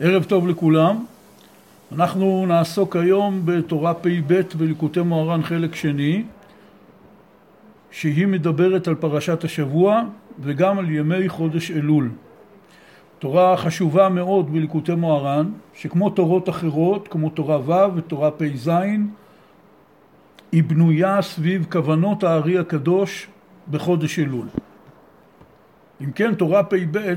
ערב טוב לכולם. אנחנו נעסוק היום בתורה פ"ב בליקוטי מוהר"ן חלק שני, שהיא מדברת על פרשת השבוע וגם על ימי חודש אלול. תורה חשובה מאוד בליקוטי מוהר"ן, שכמו תורות אחרות, כמו תורה ו' ותורה פ"ז, היא בנויה סביב כוונות הארי הקדוש בחודש אלול. אם כן, תורה פ"ב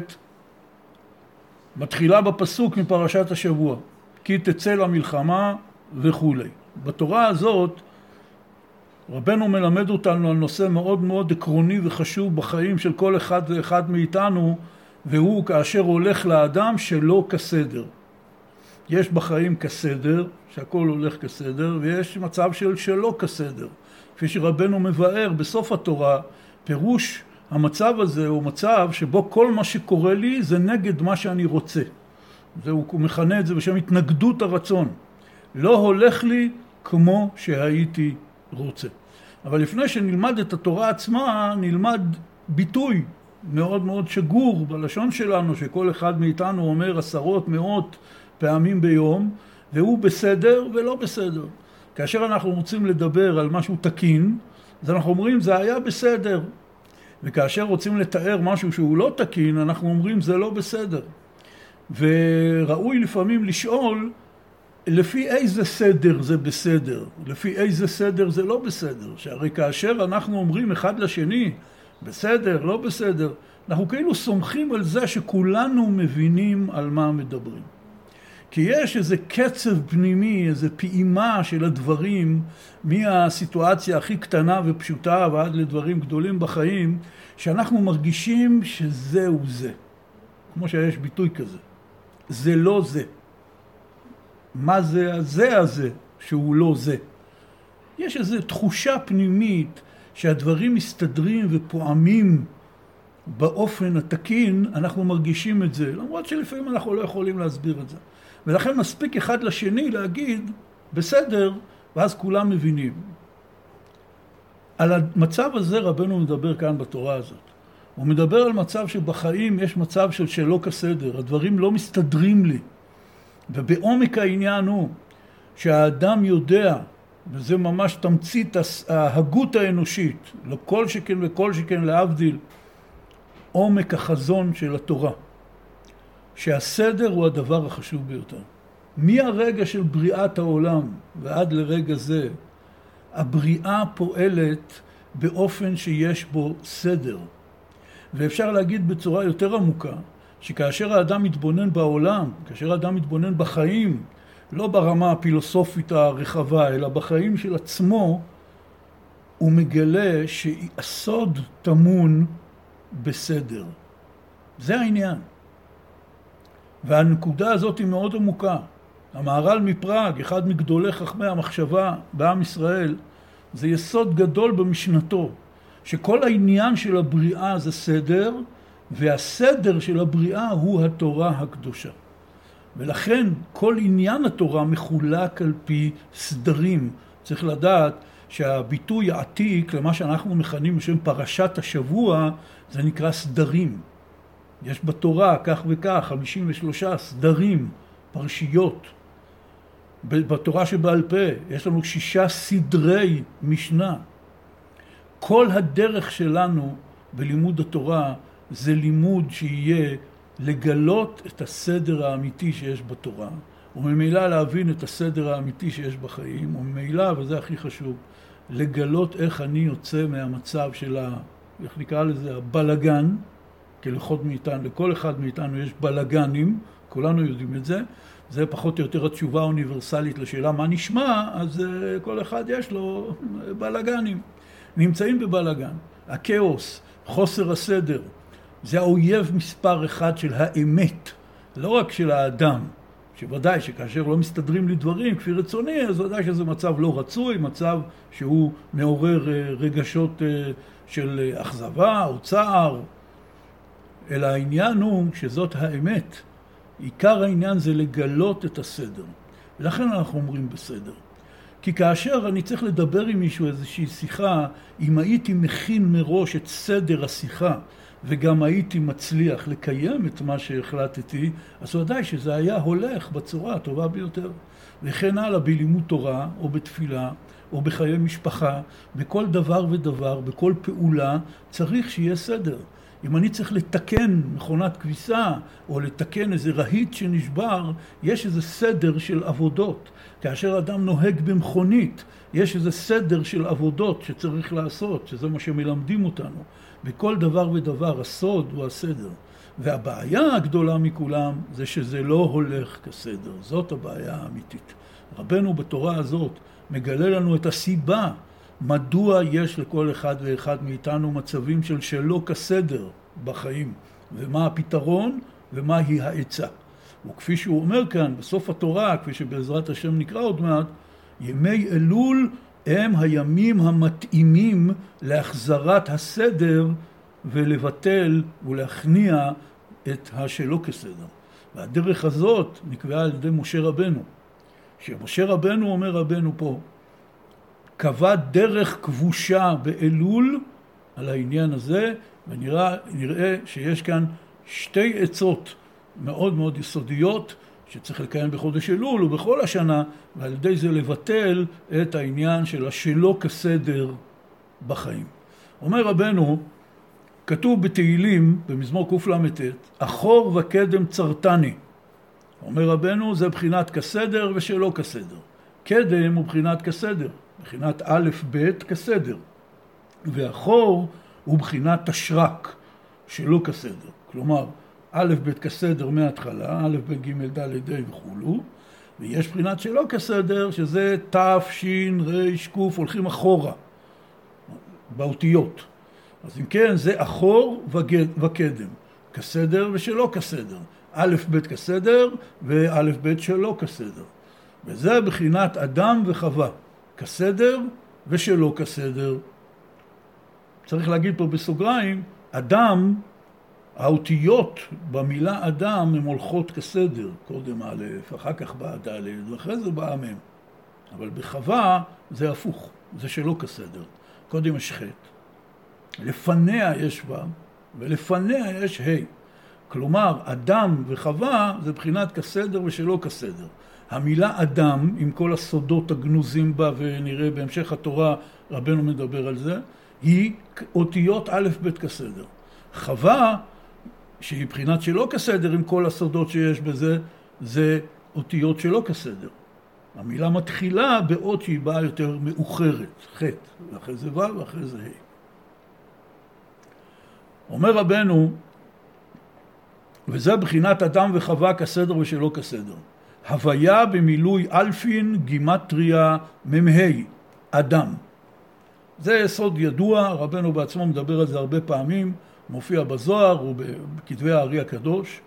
מתחילה בפסוק מפרשת השבוע, כי תצא למלחמה וכולי. בתורה הזאת רבנו מלמד אותנו על נושא מאוד מאוד עקרוני וחשוב בחיים של כל אחד ואחד מאיתנו, והוא כאשר הולך לאדם שלא כסדר. יש בחיים כסדר, שהכל הולך כסדר, ויש מצב של שלא כסדר. כפי שרבנו מבאר בסוף התורה, פירוש המצב הזה הוא מצב שבו כל מה שקורה לי זה נגד מה שאני רוצה. זה, הוא מכנה את זה בשם התנגדות הרצון. לא הולך לי כמו שהייתי רוצה. אבל לפני שנלמד את התורה עצמה, נלמד ביטוי מאוד מאוד שגור בלשון שלנו, שכל אחד מאיתנו אומר עשרות, מאות פעמים ביום, והוא בסדר ולא בסדר. כאשר אנחנו רוצים לדבר על משהו תקין, אז אנחנו אומרים זה היה בסדר, וכאשר רוצים לתאר משהו שהוא לא תקין, אנחנו אומרים זה לא בסדר. וראוי לפעמים לשאול לפי איזה סדר זה בסדר, לפי איזה סדר זה לא בסדר. שהרי כאשר אנחנו אומרים אחד לשני, בסדר, לא בסדר, אנחנו כאילו סומכים על זה שכולנו מבינים על מה מדברים. כי יש איזה קצב פנימי, איזה פעימה של הדברים מהסיטואציה הכי קטנה ופשוטה ועד לדברים גדולים בחיים, שאנחנו מרגישים שזהו זה. כמו שיש ביטוי כזה. זה לא זה. מה זה הזה הזה שהוא לא זה? יש איזו תחושה פנימית שהדברים מסתדרים ופועמים באופן התקין, אנחנו מרגישים את זה, למרות שלפעמים אנחנו לא יכולים להסביר את זה. ולכן מספיק אחד לשני להגיד, בסדר, ואז כולם מבינים. על המצב הזה רבנו מדבר כאן בתורה הזאת. הוא מדבר על מצב שבחיים יש מצב של שלא כסדר, הדברים לא מסתדרים לי. ובעומק העניין הוא שהאדם יודע, וזה ממש תמצית ההגות האנושית, לכל שכן וכל שכן להבדיל, עומק החזון של התורה. שהסדר הוא הדבר החשוב ביותר. מהרגע של בריאת העולם ועד לרגע זה, הבריאה פועלת באופן שיש בו סדר. ואפשר להגיד בצורה יותר עמוקה, שכאשר האדם מתבונן בעולם, כאשר האדם מתבונן בחיים, לא ברמה הפילוסופית הרחבה, אלא בחיים של עצמו, הוא מגלה שהסוד טמון בסדר. זה העניין. והנקודה הזאת היא מאוד עמוקה. המהר"ל מפראג, אחד מגדולי חכמי המחשבה בעם ישראל, זה יסוד גדול במשנתו, שכל העניין של הבריאה זה סדר, והסדר של הבריאה הוא התורה הקדושה. ולכן כל עניין התורה מחולק על פי סדרים. צריך לדעת שהביטוי העתיק למה שאנחנו מכנים בשם פרשת השבוע, זה נקרא סדרים. יש בתורה כך וכך, 53 סדרים, פרשיות. בתורה שבעל פה יש לנו שישה סדרי משנה. כל הדרך שלנו בלימוד התורה זה לימוד שיהיה לגלות את הסדר האמיתי שיש בתורה, וממילא להבין את הסדר האמיתי שיש בחיים, וממילא, וזה הכי חשוב, לגלות איך אני יוצא מהמצב של ה... איך נקרא לזה? הבלגן, כי לכל מאיתנו, לכל אחד מאיתנו יש בלגנים, כולנו יודעים את זה, זה פחות או יותר התשובה האוניברסלית לשאלה מה נשמע, אז uh, כל אחד יש לו בלגנים. נמצאים בבלגן. הכאוס, חוסר הסדר, זה האויב מספר אחד של האמת, לא רק של האדם. שוודאי שכאשר לא מסתדרים לי דברים כפי רצוני, אז ודאי שזה מצב לא רצוי, מצב שהוא מעורר אה, רגשות אה, של אכזבה או צער, אלא העניין הוא שזאת האמת. עיקר העניין זה לגלות את הסדר. ולכן אנחנו אומרים בסדר. כי כאשר אני צריך לדבר עם מישהו איזושהי שיחה, אם הייתי מכין מראש את סדר השיחה, וגם הייתי מצליח לקיים את מה שהחלטתי, אז ודאי שזה היה הולך בצורה הטובה ביותר. וכן הלאה בלימוד תורה, או בתפילה, או בחיי משפחה, בכל דבר ודבר, בכל פעולה, צריך שיהיה סדר. אם אני צריך לתקן מכונת כביסה, או לתקן איזה רהיט שנשבר, יש איזה סדר של עבודות. כאשר אדם נוהג במכונית, יש איזה סדר של עבודות שצריך לעשות, שזה מה שמלמדים אותנו. בכל דבר ודבר הסוד הוא הסדר. והבעיה הגדולה מכולם זה שזה לא הולך כסדר. זאת הבעיה האמיתית. רבנו בתורה הזאת מגלה לנו את הסיבה מדוע יש לכל אחד ואחד מאיתנו מצבים של שלא כסדר בחיים, ומה הפתרון ומהי העצה. וכפי שהוא אומר כאן בסוף התורה, כפי שבעזרת השם נקרא עוד מעט, ימי אלול הם הימים המתאימים להחזרת הסדר ולבטל ולהכניע את השלא כסדר. והדרך הזאת נקבעה על ידי משה רבנו. שמשה רבנו, אומר רבנו פה, קבע דרך כבושה באלול על העניין הזה, ונראה שיש כאן שתי עצות מאוד מאוד יסודיות שצריך לקיים בחודש אלול ובכל השנה, ועל ידי זה לבטל את העניין של השלא כסדר בחיים. אומר רבנו, כתוב בתהילים, במזמור קלט, אחור וקדם צרתני. אומר רבנו, זה בחינת כסדר ושלא כסדר. קדם הוא בחינת כסדר, בחינת א' ב' כסדר. ואחור הוא בחינת תשרק, שלא כסדר. כלומר, א' ב' כסדר מההתחלה, א' ב' ג' ד' ה' וכולו, ויש בחינת שלא כסדר, שזה ת', ש', ר', ק', הולכים אחורה, באותיות. אז אם כן, זה אחור וקדם, כסדר ושלא כסדר. א' ב' כסדר וא' ב' שלא כסדר. וזה בחינת אדם וחווה, כסדר ושלא כסדר. צריך להגיד פה בסוגריים, אדם, האותיות במילה אדם הן הולכות כסדר, קודם א', אחר כך באה ד', ואחרי זה באה מ'. אבל בחווה זה הפוך, זה שלא כסדר. קודם יש ח', לפניה יש ו', ולפניה יש ה'. כלומר, אדם וחווה זה בחינת כסדר ושלא כסדר. המילה אדם, עם כל הסודות הגנוזים בה, ונראה בהמשך התורה, רבנו מדבר על זה, היא אותיות א' ב' כסדר. חווה, שהיא בחינת שלא כסדר עם כל הסודות שיש בזה, זה אותיות שלא כסדר. המילה מתחילה באות שהיא באה יותר מאוחרת, ח', ואחרי זה ו' ואחרי זה ה'. אומר רבנו, וזה בחינת אדם וחווה כסדר ושלא כסדר. הוויה במילוי אלפין גימטריה מ"ה, אדם. זה יסוד ידוע, רבנו בעצמו מדבר על זה הרבה פעמים, מופיע בזוהר ובכתבי הארי הקדוש.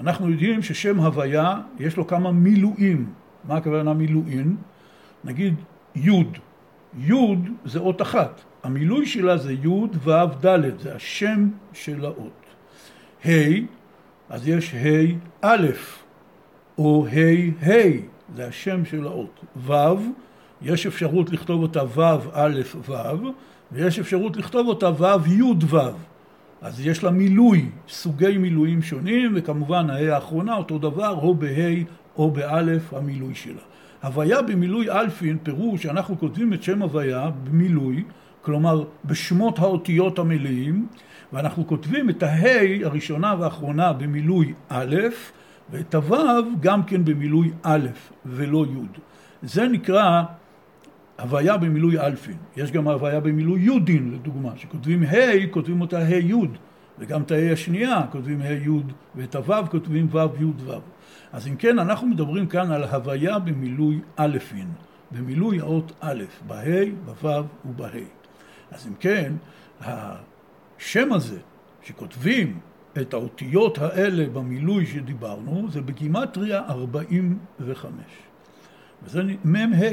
אנחנו יודעים ששם הוויה יש לו כמה מילואים. מה הכוונה מילואים? נגיד יוד. יוד זה אות אחת. המילוי שלה זה יוד ו' ד', זה השם של האות. ה', אז יש ה' א', או ה' ה', זה השם של האות. ו', יש אפשרות לכתוב אותה ו' א' ו', ויש אפשרות לכתוב אותה ו' י' ו'. אז יש לה מילוי, סוגי מילויים שונים, וכמובן הה' האחרונה אותו דבר, או בה' או באלף המילוי שלה. הוויה במילוי אלפין, פירוש שאנחנו כותבים את שם הוויה במילוי, כלומר בשמות האותיות המלאים, ואנחנו כותבים את הה' הראשונה והאחרונה במילוי א', ואת הו' גם כן במילוי א' ולא י'. זה נקרא הוויה במילוי אלפין. יש גם הוויה במילוי יודין, לדוגמה, שכותבים ה', כותבים אותה ה' י', וגם את הה' השנייה כותבים ה' י', ואת הו' כותבים ו' י' ו'. אז אם כן, אנחנו מדברים כאן על הוויה במילוי אלפין, במילוי האות א', בה', בו' ובה'. אז אם כן, השם הזה, שכותבים את האותיות האלה במילוי שדיברנו, זה בגימטריה 45. וזה מ"ה,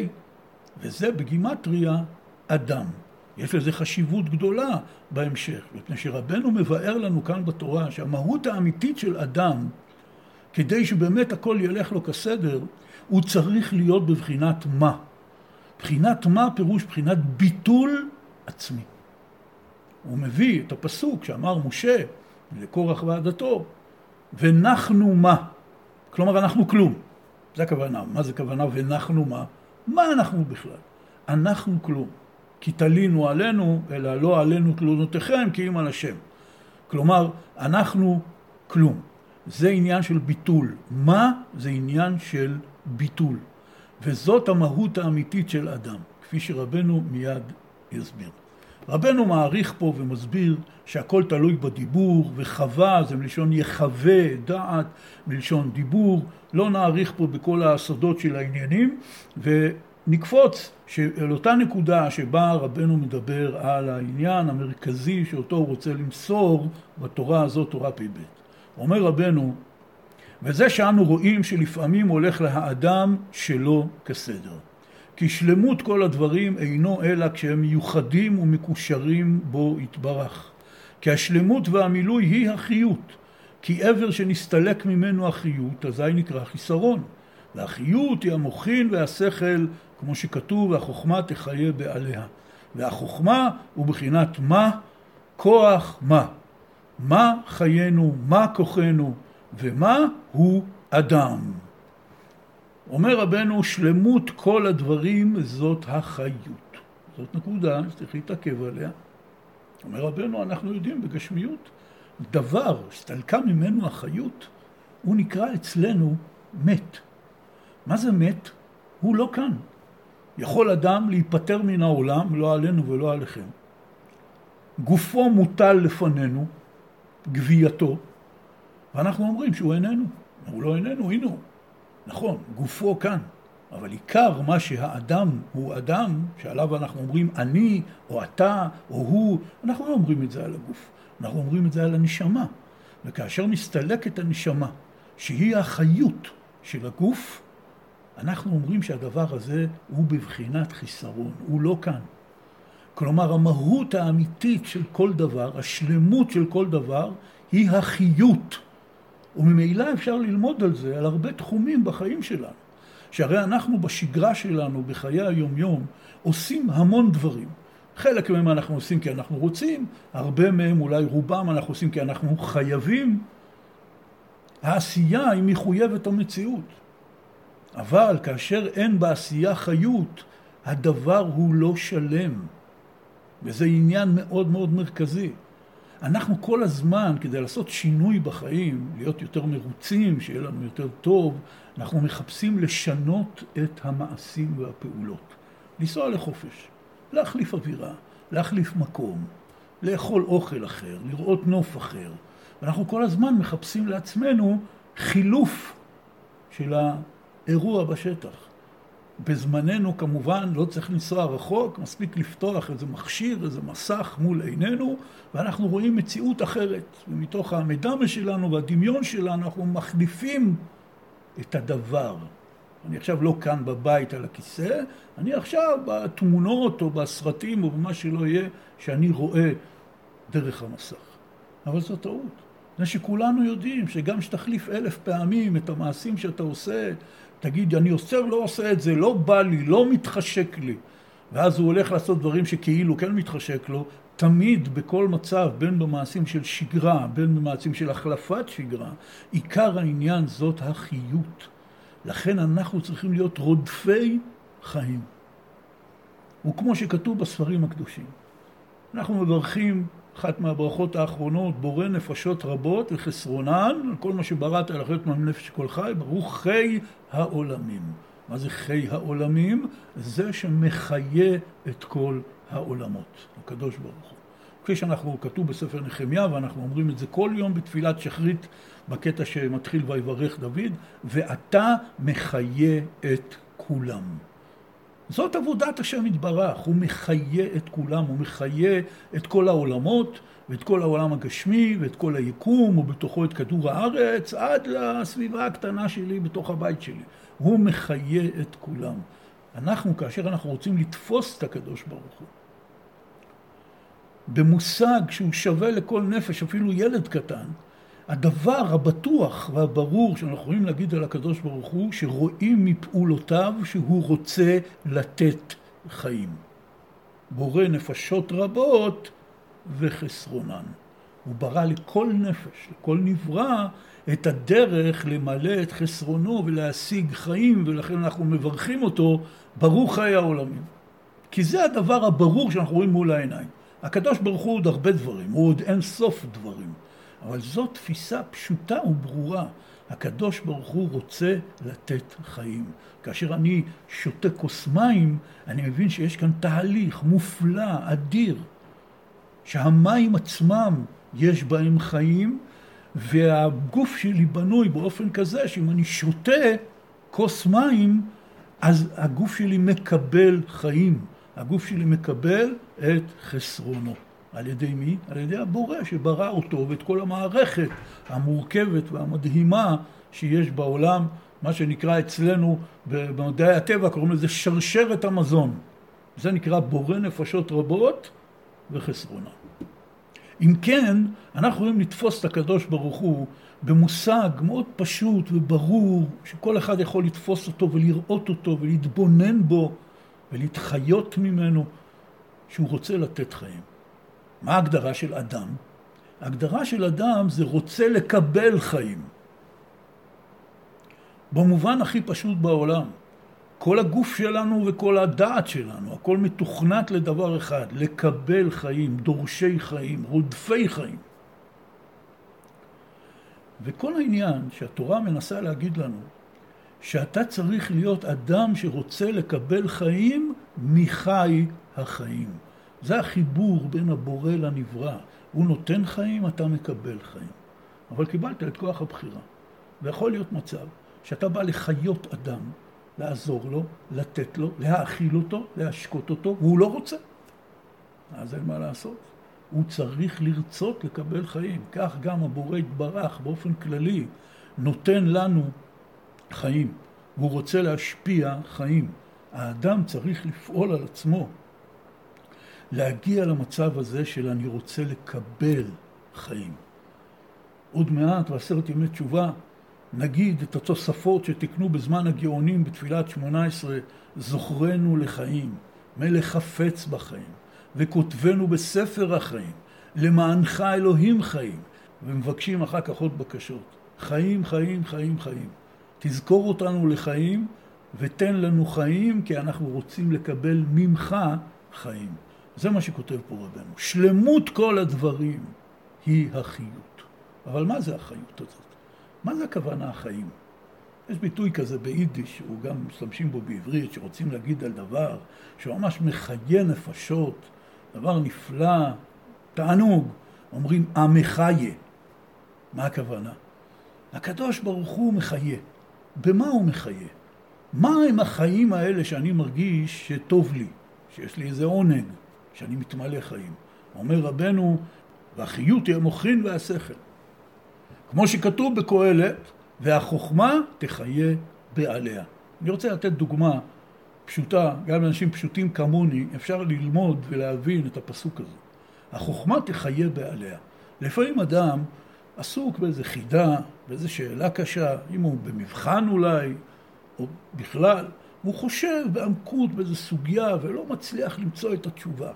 וזה בגימטריה אדם. יש לזה חשיבות גדולה בהמשך, מפני שרבנו מבאר לנו כאן בתורה שהמהות האמיתית של אדם, כדי שבאמת הכל ילך לו כסדר, הוא צריך להיות בבחינת מה. בחינת מה פירוש בחינת ביטול עצמי. הוא מביא את הפסוק שאמר משה לקורח ועדתו, ונחנו מה? כלומר, אנחנו כלום. זה הכוונה. מה זה כוונה ונחנו מה? מה אנחנו בכלל? אנחנו כלום. כי תלינו עלינו, אלא לא עלינו תלונותיכם, כי אם על השם. כלומר, אנחנו כלום. זה עניין של ביטול. מה זה עניין של ביטול. וזאת המהות האמיתית של אדם, כפי שרבנו מיד יסביר. רבנו מעריך פה ומסביר שהכל תלוי בדיבור, וחווה זה מלשון יחווה דעת, מלשון דיבור. לא נעריך פה בכל הסודות של העניינים, ונקפוץ אל אותה נקודה שבה רבנו מדבר על העניין המרכזי שאותו הוא רוצה למסור בתורה הזאת, תורה פ"ב. אומר רבנו, וזה שאנו רואים שלפעמים הולך לאדם שלא כסדר. כי שלמות כל הדברים אינו אלא כשהם מיוחדים ומקושרים בו יתברך. כי השלמות והמילוי היא החיות. כי עבר שנסתלק ממנו החיות, אזי נקרא חיסרון. והחיות היא המוחין והשכל, כמו שכתוב, והחוכמה תחיה בעליה. והחוכמה הוא בחינת מה? כוח מה. מה חיינו, מה כוחנו, ומה הוא אדם. אומר רבנו, שלמות כל הדברים זאת החיות. זאת נקודה שצריך להתעכב עליה. אומר רבנו, אנחנו יודעים בגשמיות, דבר שהסתלקה ממנו החיות, הוא נקרא אצלנו מת. מה זה מת? הוא לא כאן. יכול אדם להיפטר מן העולם, לא עלינו ולא עליכם. גופו מוטל לפנינו, גווייתו, ואנחנו אומרים שהוא איננו. הוא לא איננו, הנה הוא. נכון, גופו כאן, אבל עיקר מה שהאדם הוא אדם, שעליו אנחנו אומרים אני, או אתה, או הוא, אנחנו לא אומרים את זה על הגוף, אנחנו אומרים את זה על הנשמה. וכאשר מסתלקת הנשמה, שהיא החיות של הגוף, אנחנו אומרים שהדבר הזה הוא בבחינת חיסרון, הוא לא כאן. כלומר, המהות האמיתית של כל דבר, השלמות של כל דבר, היא החיות. וממילא אפשר ללמוד על זה, על הרבה תחומים בחיים שלנו. שהרי אנחנו בשגרה שלנו, בחיי היומיום, עושים המון דברים. חלק מהם אנחנו עושים כי אנחנו רוצים, הרבה מהם, אולי רובם, אנחנו עושים כי אנחנו חייבים. העשייה היא מחויבת המציאות. אבל כאשר אין בעשייה חיות, הדבר הוא לא שלם. וזה עניין מאוד מאוד מרכזי. אנחנו כל הזמן, כדי לעשות שינוי בחיים, להיות יותר מרוצים, שיהיה לנו יותר טוב, אנחנו מחפשים לשנות את המעשים והפעולות. לנסוע לחופש, להחליף אווירה, להחליף מקום, לאכול אוכל אחר, לראות נוף אחר. ואנחנו כל הזמן מחפשים לעצמנו חילוף של האירוע בשטח. בזמננו כמובן לא צריך לנסוע רחוק, מספיק לפתוח איזה מכשיר, איזה מסך מול עינינו, ואנחנו רואים מציאות אחרת. ומתוך המדמה שלנו והדמיון שלנו אנחנו מחליפים את הדבר. אני עכשיו לא כאן בבית על הכיסא, אני עכשיו בתמונות או בסרטים או במה שלא יהיה שאני רואה דרך המסך. אבל זו טעות. זה שכולנו יודעים שגם שתחליף אלף פעמים את המעשים שאתה עושה, תגיד, אני עושה לא עושה את זה, לא בא לי, לא מתחשק לי. ואז הוא הולך לעשות דברים שכאילו כן מתחשק לו, תמיד בכל מצב, בין במעשים של שגרה, בין במעשים של החלפת שגרה, עיקר העניין זאת החיות. לכן אנחנו צריכים להיות רודפי חיים. וכמו שכתוב בספרים הקדושים, אנחנו מברכים אחת מהברכות האחרונות, בורא נפשות רבות וחסרונן, כל מה שבראת על החיות מהנפש כל חי, ברוך חי העולמים. מה זה חי העולמים? זה שמחיה את כל העולמות, הקדוש ברוך הוא. כפי שאנחנו, כתוב בספר נחמיה, ואנחנו אומרים את זה כל יום בתפילת שחרית, בקטע שמתחיל ויברך דוד, ואתה מחיה את כולם. זאת עבודת השם יתברך, הוא מחיה את כולם, הוא מחיה את כל העולמות ואת כל העולם הגשמי ואת כל היקום ובתוכו את כדור הארץ עד לסביבה הקטנה שלי בתוך הבית שלי. הוא מחיה את כולם. אנחנו, כאשר אנחנו רוצים לתפוס את הקדוש ברוך הוא, במושג שהוא שווה לכל נפש, אפילו ילד קטן, הדבר הבטוח והברור שאנחנו יכולים להגיד על הקדוש ברוך הוא, שרואים מפעולותיו שהוא רוצה לתת חיים. בורא נפשות רבות וחסרונן. הוא ברא לכל נפש, לכל נברא, את הדרך למלא את חסרונו ולהשיג חיים, ולכן אנחנו מברכים אותו, ברוך חיי העולמים. כי זה הדבר הברור שאנחנו רואים מול העיניים. הקדוש ברוך הוא עוד הרבה דברים, הוא עוד אין סוף דברים. אבל זו תפיסה פשוטה וברורה. הקדוש ברוך הוא רוצה לתת חיים. כאשר אני שותה כוס מים, אני מבין שיש כאן תהליך מופלא, אדיר, שהמים עצמם יש בהם חיים, והגוף שלי בנוי באופן כזה שאם אני שותה כוס מים, אז הגוף שלי מקבל חיים. הגוף שלי מקבל את חסרונו. על ידי מי? על ידי הבורא שברא אותו ואת כל המערכת המורכבת והמדהימה שיש בעולם, מה שנקרא אצלנו במדעי הטבע, קוראים לזה שרשרת המזון. זה נקרא בורא נפשות רבות וחסרונה. אם כן, אנחנו יכולים לתפוס את הקדוש ברוך הוא במושג מאוד פשוט וברור, שכל אחד יכול לתפוס אותו ולראות אותו ולהתבונן בו ולהתחיות ממנו, שהוא רוצה לתת חיים. מה ההגדרה של אדם? ההגדרה של אדם זה רוצה לקבל חיים. במובן הכי פשוט בעולם. כל הגוף שלנו וכל הדעת שלנו, הכל מתוכנת לדבר אחד, לקבל חיים, דורשי חיים, רודפי חיים. וכל העניין שהתורה מנסה להגיד לנו, שאתה צריך להיות אדם שרוצה לקבל חיים מחי החיים. זה החיבור בין הבורא לנברא. הוא נותן חיים, אתה מקבל חיים. אבל קיבלת את כוח הבחירה. ויכול להיות מצב שאתה בא לחיות אדם, לעזור לו, לתת לו, להאכיל אותו, להשקות אותו, והוא לא רוצה. אז אין מה לעשות. הוא צריך לרצות לקבל חיים. כך גם הבורא יתברך באופן כללי נותן לנו חיים, והוא רוצה להשפיע חיים. האדם צריך לפעול על עצמו, להגיע למצב הזה של אני רוצה לקבל חיים. עוד מעט בעשרת ימי תשובה נגיד את התוספות שתיקנו בזמן הגאונים בתפילת שמונה עשרה, זוכרנו לחיים, מלך חפץ בחיים, וכותבנו בספר החיים, למענך אלוהים חיים, ומבקשים אחר כך עוד בקשות. חיים, חיים, חיים, חיים. תזכור אותנו לחיים ותן לנו חיים, כי אנחנו רוצים לקבל ממך חיים. זה מה שכותב פה רבנו. שלמות כל הדברים היא החיות. אבל מה זה החיות הזאת? מה זה הכוונה החיים? יש ביטוי כזה ביידיש, שהוא גם משתמשים בו בעברית, שרוצים להגיד על דבר שממש מחיה נפשות, דבר נפלא, תענוג, אומרים המחיה. מה הכוונה? הקדוש ברוך הוא מחיה. במה הוא מחיה? מה הם החיים האלה שאני מרגיש שטוב לי, שיש לי איזה עונג, שאני מתמלא חיים? אומר רבנו, והחיות היא המוחין והשכל. כמו שכתוב בקהלת, והחוכמה תחיה בעליה. אני רוצה לתת דוגמה פשוטה, גם לאנשים פשוטים כמוני, אפשר ללמוד ולהבין את הפסוק הזה. החוכמה תחיה בעליה. לפעמים אדם עסוק באיזה חידה, באיזה שאלה קשה, אם הוא במבחן אולי, או בכלל, הוא חושב בעמקות באיזו סוגיה ולא מצליח למצוא את התשובה.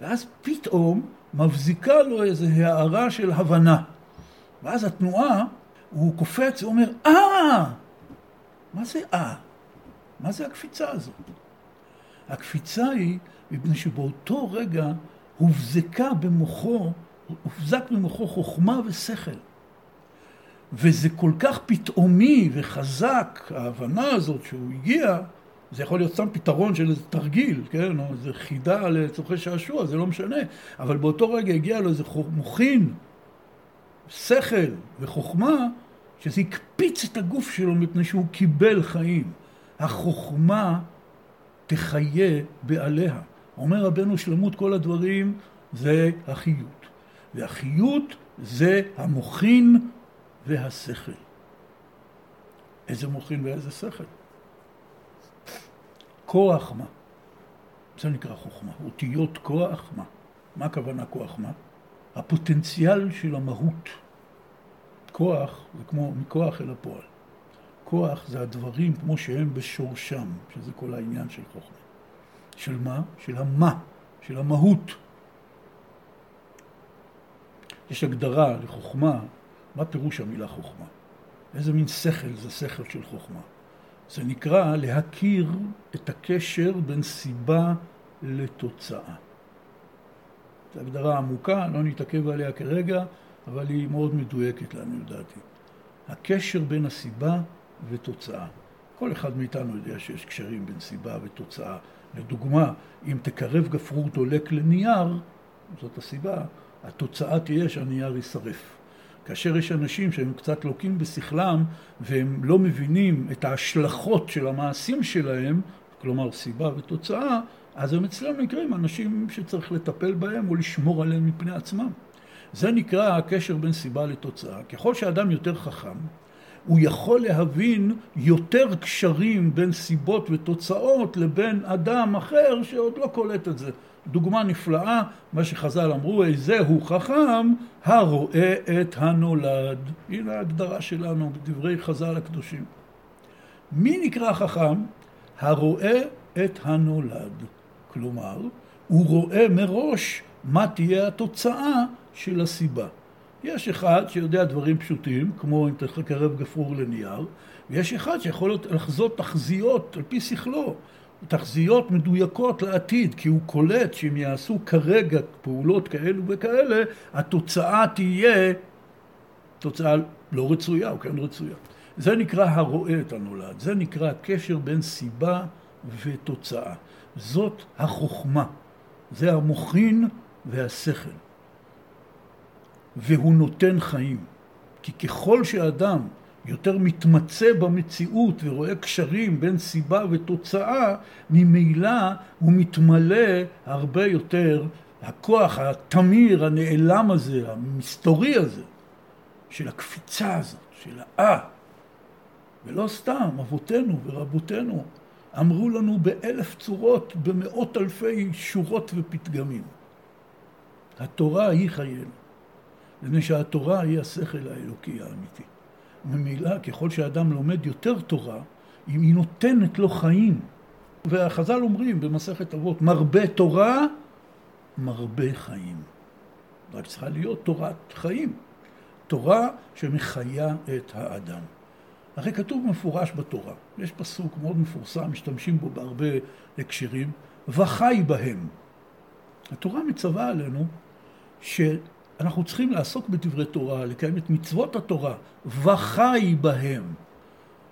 ואז פתאום מבזיקה לו איזו הערה של הבנה. ואז התנועה, הוא קופץ ואומר, אה! מה זה אה? מה זה הקפיצה הזאת? הקפיצה היא מפני שבאותו רגע הובזקה במוחו, הובזק במוחו חוכמה ושכל. וזה כל כך פתאומי וחזק, ההבנה הזאת שהוא הגיע, זה יכול להיות סתם פתרון של איזה תרגיל, כן, או איזה חידה לצורכי שעשוע, זה לא משנה, אבל באותו רגע הגיע לו איזה מוחין שכל וחוכמה, שזה הקפיץ את הגוף שלו מפני שהוא קיבל חיים. החוכמה תחיה בעליה. אומר רבנו שלמות כל הדברים זה החיות. והחיות זה המוחין והשכל. איזה מוחין ואיזה שכל? כוח מה? זה נקרא חוכמה. אותיות כוח מה? מה הכוונה כוח מה? הפוטנציאל של המהות. כוח זה כמו מכוח אל הפועל. כוח זה הדברים כמו שהם בשורשם, שזה כל העניין של חוכמה. של מה? של המה, של המהות. יש הגדרה לחוכמה, מה פירוש המילה חוכמה? איזה מין שכל זה שכל של חוכמה? זה נקרא להכיר את הקשר בין סיבה לתוצאה. זו הגדרה עמוקה, לא נתעכב עליה כרגע, אבל היא מאוד מדויקת לעניות דעתי. הקשר בין הסיבה ותוצאה. כל אחד מאיתנו יודע שיש קשרים בין סיבה ותוצאה. לדוגמה, אם תקרב גפרור דולק לנייר, זאת הסיבה, התוצאה תהיה שהנייר יישרף. כאשר יש אנשים שהם קצת לוקים בשכלם והם לא מבינים את ההשלכות של המעשים שלהם, כלומר סיבה ותוצאה, אז הם אצלנו נקראים אנשים שצריך לטפל בהם או לשמור עליהם מפני עצמם. זה נקרא הקשר בין סיבה לתוצאה. ככל שאדם יותר חכם, הוא יכול להבין יותר קשרים בין סיבות ותוצאות לבין אדם אחר שעוד לא קולט את זה. דוגמה נפלאה, מה שחז"ל אמרו, איזה הוא חכם הרואה את הנולד. הנה ההגדרה שלנו בדברי חז"ל הקדושים. מי נקרא חכם? הרואה את הנולד. כלומר, הוא רואה מראש מה תהיה התוצאה של הסיבה. יש אחד שיודע דברים פשוטים, כמו אם תקרב גפרור לנייר, ויש אחד שיכול לחזות תחזיות על פי שכלו, תחזיות מדויקות לעתיד, כי הוא קולט שאם יעשו כרגע פעולות כאלו וכאלה, התוצאה תהיה תוצאה לא רצויה או כן רצויה. זה נקרא הרואה את הנולד, זה נקרא הקשר בין סיבה ותוצאה. זאת החוכמה, זה המוחין והשכל. והוא נותן חיים. כי ככל שאדם יותר מתמצא במציאות ורואה קשרים בין סיבה ותוצאה, ממילא הוא מתמלא הרבה יותר הכוח, התמיר, הנעלם הזה, המסתורי הזה, של הקפיצה הזאת, של האה. ולא סתם, אבותינו ורבותינו אמרו לנו באלף צורות, במאות אלפי שורות ופתגמים. התורה היא חיינו. מפני שהתורה היא השכל האלוקי האמיתי. ממילא, ככל שאדם לומד יותר תורה, היא נותנת לו חיים. והחז"ל אומרים במסכת אבות, מרבה תורה, מרבה חיים. רק צריכה להיות תורת חיים. תורה שמחיה את האדם. הרי כתוב מפורש בתורה, יש פסוק מאוד מפורסם, משתמשים בו בהרבה הקשרים, וחי בהם. התורה מצווה עלינו ש... אנחנו צריכים לעסוק בדברי תורה, לקיים את מצוות התורה, וחי בהם.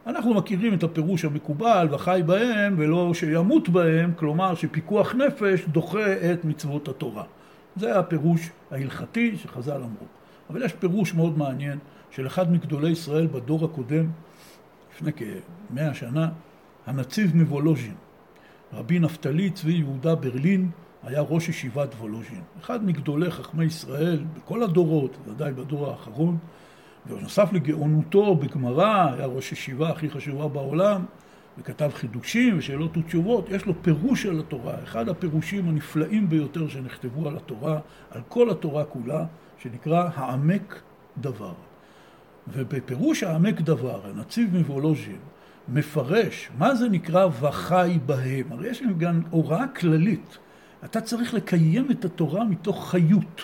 אנחנו מכירים את הפירוש המקובל, וחי בהם, ולא שימות בהם, כלומר שפיקוח נפש דוחה את מצוות התורה. זה הפירוש ההלכתי שחז"ל אמרו. אבל יש פירוש מאוד מעניין של אחד מגדולי ישראל בדור הקודם, לפני כמאה שנה, הנציב מוולוז'ין, רבי נפתלי צבי יהודה ברלין, היה ראש ישיבת וולוז'ין. אחד מגדולי חכמי ישראל בכל הדורות, ודאי בדור האחרון, ונוסף לגאונותו בגמרא, היה ראש ישיבה הכי חשובה בעולם, וכתב חידושים ושאלות ותשובות, יש לו פירוש על התורה, אחד הפירושים הנפלאים ביותר שנכתבו על התורה, על כל התורה כולה, שנקרא העמק דבר. ובפירוש העמק דבר, הנציב מוולוז'ין מפרש מה זה נקרא וחי בהם. הרי יש להם גם הוראה כללית. אתה צריך לקיים את התורה מתוך חיות.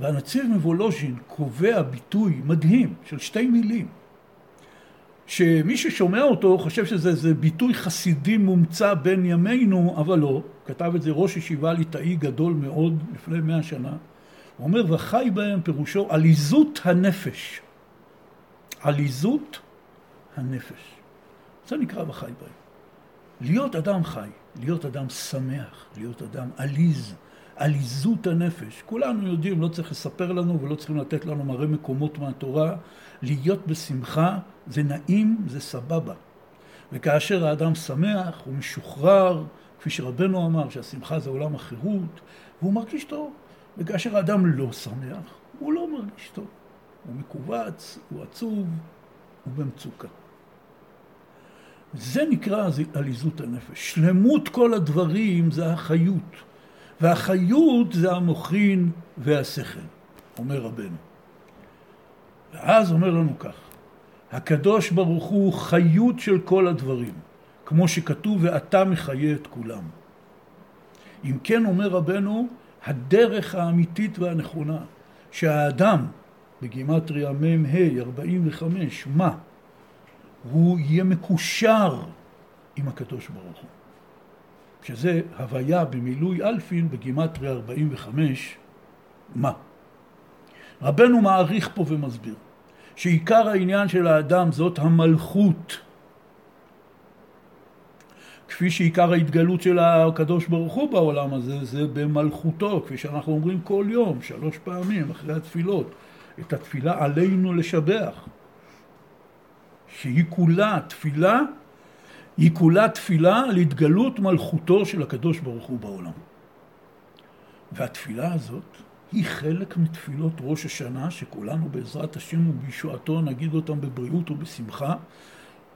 והנציב מוולוז'ין קובע ביטוי מדהים של שתי מילים, שמי ששומע אותו חושב שזה ביטוי חסידי מומצא בין ימינו, אבל לא. כתב את זה ראש ישיבה ליטאי גדול מאוד לפני מאה שנה. הוא אומר, וחי בהם פירושו עליזות הנפש. עליזות הנפש. זה נקרא וחי בהם. להיות אדם חי. להיות אדם שמח, להיות אדם עליז, עליזות הנפש. כולנו יודעים, לא צריך לספר לנו ולא צריכים לתת לנו מראה מקומות מהתורה. להיות בשמחה זה נעים, זה סבבה. וכאשר האדם שמח, הוא משוחרר, כפי שרבנו אמר, שהשמחה זה עולם החירות, והוא מרגיש טוב. וכאשר האדם לא שמח, הוא לא מרגיש טוב. הוא מכווץ, הוא עצוב, הוא במצוקה. זה נקרא עליזות הנפש. שלמות כל הדברים זה החיות, והחיות זה המוחין והשכל, אומר רבנו. ואז אומר לנו כך, הקדוש ברוך הוא חיות של כל הדברים, כמו שכתוב ואתה מחיה את כולם. אם כן אומר רבנו, הדרך האמיתית והנכונה שהאדם, בגימטריה מ"ה 45, מה? הוא יהיה מקושר עם הקדוש ברוך הוא. שזה הוויה במילוי אלפין בגימטריה 45, מה? רבנו מעריך פה ומסביר שעיקר העניין של האדם זאת המלכות כפי שעיקר ההתגלות של הקדוש ברוך הוא בעולם הזה זה במלכותו, כפי שאנחנו אומרים כל יום, שלוש פעמים אחרי התפילות. את התפילה עלינו לשבח. שהיא כולה תפילה, היא כולה תפילה על התגלות מלכותו של הקדוש ברוך הוא בעולם. והתפילה הזאת היא חלק מתפילות ראש השנה, שכולנו בעזרת השם ובישועתו נגיד אותם בבריאות ובשמחה,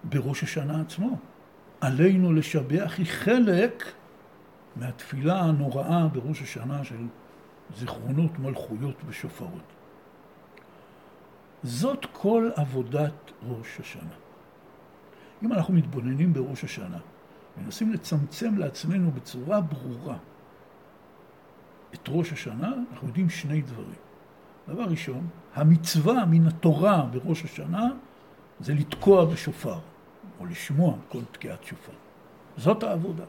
בראש השנה עצמו. עלינו לשבח היא חלק מהתפילה הנוראה בראש השנה של זיכרונות, מלכויות ושופרות. זאת כל עבודת ראש השנה. אם אנחנו מתבוננים בראש השנה, מנסים לצמצם לעצמנו בצורה ברורה את ראש השנה, אנחנו יודעים שני דברים. דבר ראשון, המצווה מן התורה בראש השנה זה לתקוע בשופר. או לשמוע כל תקיעת שופר. זאת העבודה.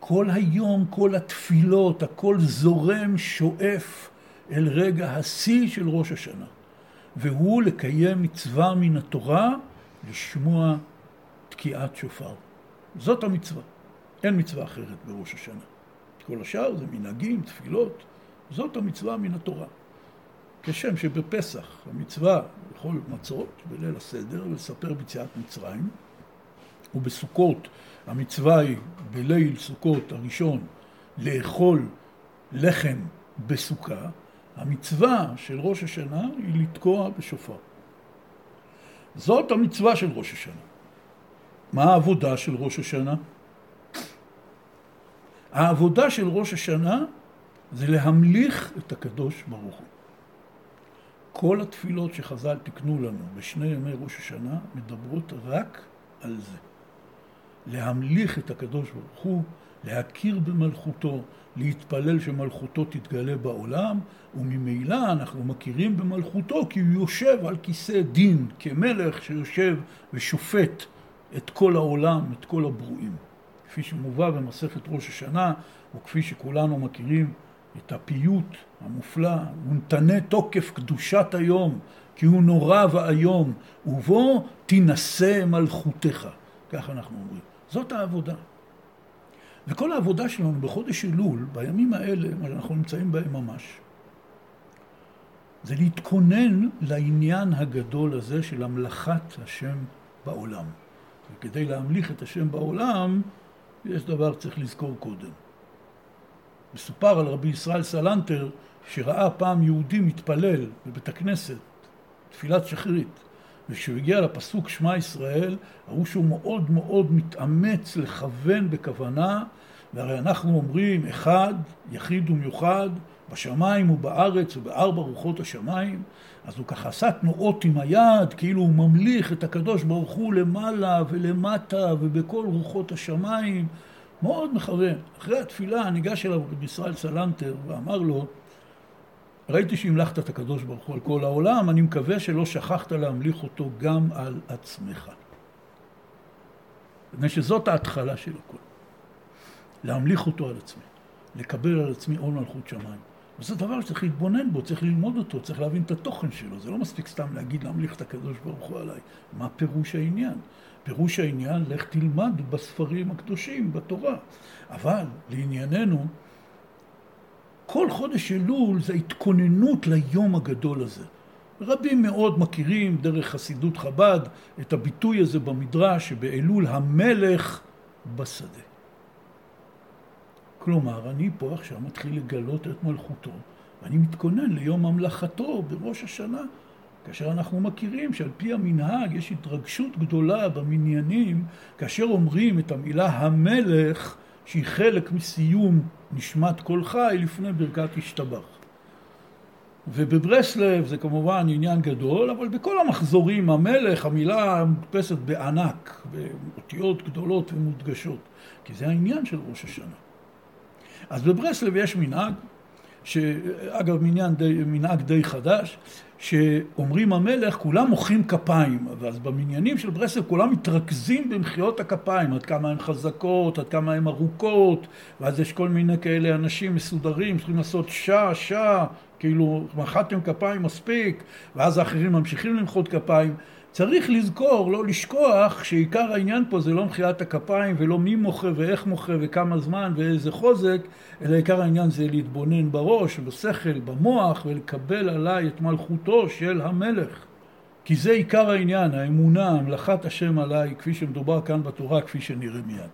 כל היום, כל התפילות, הכל זורם, שואף אל רגע השיא של ראש השנה. והוא לקיים מצווה מן התורה, לשמוע תקיעת שופר. זאת המצווה. אין מצווה אחרת בראש השנה. כל השאר זה מנהגים, תפילות. זאת המצווה מן התורה. כשם שבפסח המצווה לאכול מצות בליל הסדר ולספר ביציאת מצרים, ובסוכות המצווה היא בליל סוכות הראשון לאכול לחם בסוכה, המצווה של ראש השנה היא לתקוע בשופר. זאת המצווה של ראש השנה. מה העבודה של ראש השנה? העבודה של ראש השנה זה להמליך את הקדוש ברוך הוא. כל התפילות שחז"ל תיקנו לנו בשני ימי ראש השנה מדברות רק על זה. להמליך את הקדוש ברוך הוא, להכיר במלכותו, להתפלל שמלכותו תתגלה בעולם, וממילא אנחנו מכירים במלכותו כי הוא יושב על כיסא דין, כמלך שיושב ושופט את כל העולם, את כל הברואים. כפי שמובא במסכת ראש השנה, וכפי שכולנו מכירים את הפיוט המופלא, ונתנה תוקף קדושת היום, כי הוא נורא ואיום, ובו תינשא מלכותך. כך אנחנו אומרים. זאת העבודה. וכל העבודה שלנו בחודש אלול, בימים האלה, מה שאנחנו נמצאים בהם ממש, זה להתכונן לעניין הגדול הזה של המלכת השם בעולם. וכדי להמליך את השם בעולם, יש דבר שצריך לזכור קודם. מסופר על רבי ישראל סלנטר, שראה פעם יהודי מתפלל בבית הכנסת, תפילת שחרית. וכשהוא הגיע לפסוק שמע ישראל, ראו שהוא מאוד מאוד מתאמץ לכוון בכוונה, והרי אנחנו אומרים אחד, יחיד ומיוחד, בשמיים ובארץ ובארבע רוחות השמיים, אז הוא ככה עשה תנועות עם היד, כאילו הוא ממליך את הקדוש ברוך הוא למעלה ולמטה ובכל רוחות השמיים, מאוד מכוון. אחרי התפילה ניגש אליו רבי ישראל סלנטר ואמר לו, ראיתי שהמלכת את הקדוש ברוך הוא על כל העולם, אני מקווה שלא שכחת להמליך אותו גם על עצמך. מפני שזאת ההתחלה של הכל. להמליך אותו על עצמי, לקבל על עצמי עול מלכות שמיים. וזה דבר שצריך להתבונן בו, צריך ללמוד אותו, צריך להבין את התוכן שלו. זה לא מספיק סתם להגיד להמליך את הקדוש ברוך הוא עליי. מה פירוש העניין? פירוש העניין, לך תלמד בספרים הקדושים, בתורה. אבל לענייננו, כל חודש אלול זה התכוננות ליום הגדול הזה. רבים מאוד מכירים דרך חסידות חב"ד את הביטוי הזה במדרש שבאלול המלך בשדה. כלומר, אני פה עכשיו מתחיל לגלות את מלכותו, ואני מתכונן ליום ממלכתו בראש השנה, כאשר אנחנו מכירים שעל פי המנהג יש התרגשות גדולה במניינים, כאשר אומרים את המילה המלך, שהיא חלק מסיום נשמת כל חי לפני ברכת השתבח. ובברסלב זה כמובן עניין גדול, אבל בכל המחזורים המלך, המילה מודפסת בענק, באותיות גדולות ומודגשות, כי זה העניין של ראש השנה. אז בברסלב יש מנהג, שאגב מניין די, מנהג די חדש, שאומרים המלך, כולם מוחאים כפיים, ואז במניינים של ברסלב כולם מתרכזים במחיאות הכפיים, עד כמה הן חזקות, עד כמה הן ארוכות, ואז יש כל מיני כאלה אנשים מסודרים, צריכים לעשות שעה, שעה, כאילו מחאתם כפיים מספיק, ואז האחרים ממשיכים למחות כפיים. צריך לזכור, לא לשכוח, שעיקר העניין פה זה לא מחיאת הכפיים ולא מי מוחה ואיך מוחה וכמה זמן ואיזה חוזק, אלא עיקר העניין זה להתבונן בראש, בשכל, במוח ולקבל עליי את מלכותו של המלך. כי זה עיקר העניין, האמונה, המלאכת השם עליי, כפי שמדובר כאן בתורה, כפי שנראה מיד.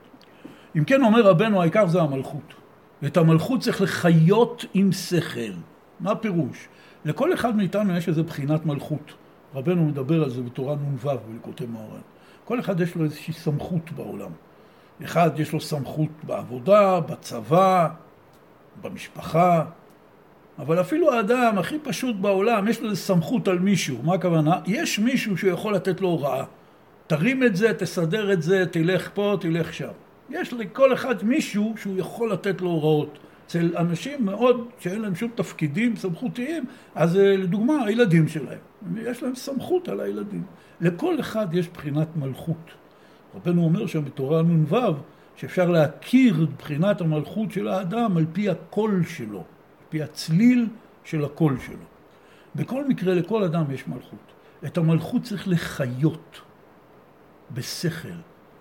אם כן אומר רבנו, העיקר זה המלכות. ואת המלכות צריך לחיות עם שכל. מה הפירוש? לכל אחד מאיתנו יש איזו בחינת מלכות. רבנו מדבר על זה בתורה נ"ו בליקוטי מוהר"ן. כל אחד יש לו איזושהי סמכות בעולם. אחד יש לו סמכות בעבודה, בצבא, במשפחה, אבל אפילו האדם הכי פשוט בעולם, יש לו איזו סמכות על מישהו. מה הכוונה? יש מישהו שיכול לתת לו הוראה. תרים את זה, תסדר את זה, תלך פה, תלך שם. יש לכל אחד מישהו שהוא יכול לתת לו הוראות. אצל אנשים מאוד, שאין להם שום תפקידים סמכותיים, אז אה, לדוגמה, הילדים שלהם. יש להם סמכות על הילדים. לכל אחד יש בחינת מלכות. רבנו אומר שם בתורה נ"ו, שאפשר להכיר את בחינת המלכות של האדם על פי הקול שלו, על פי הצליל של הקול שלו. בכל מקרה, לכל אדם יש מלכות. את המלכות צריך לחיות בשכל,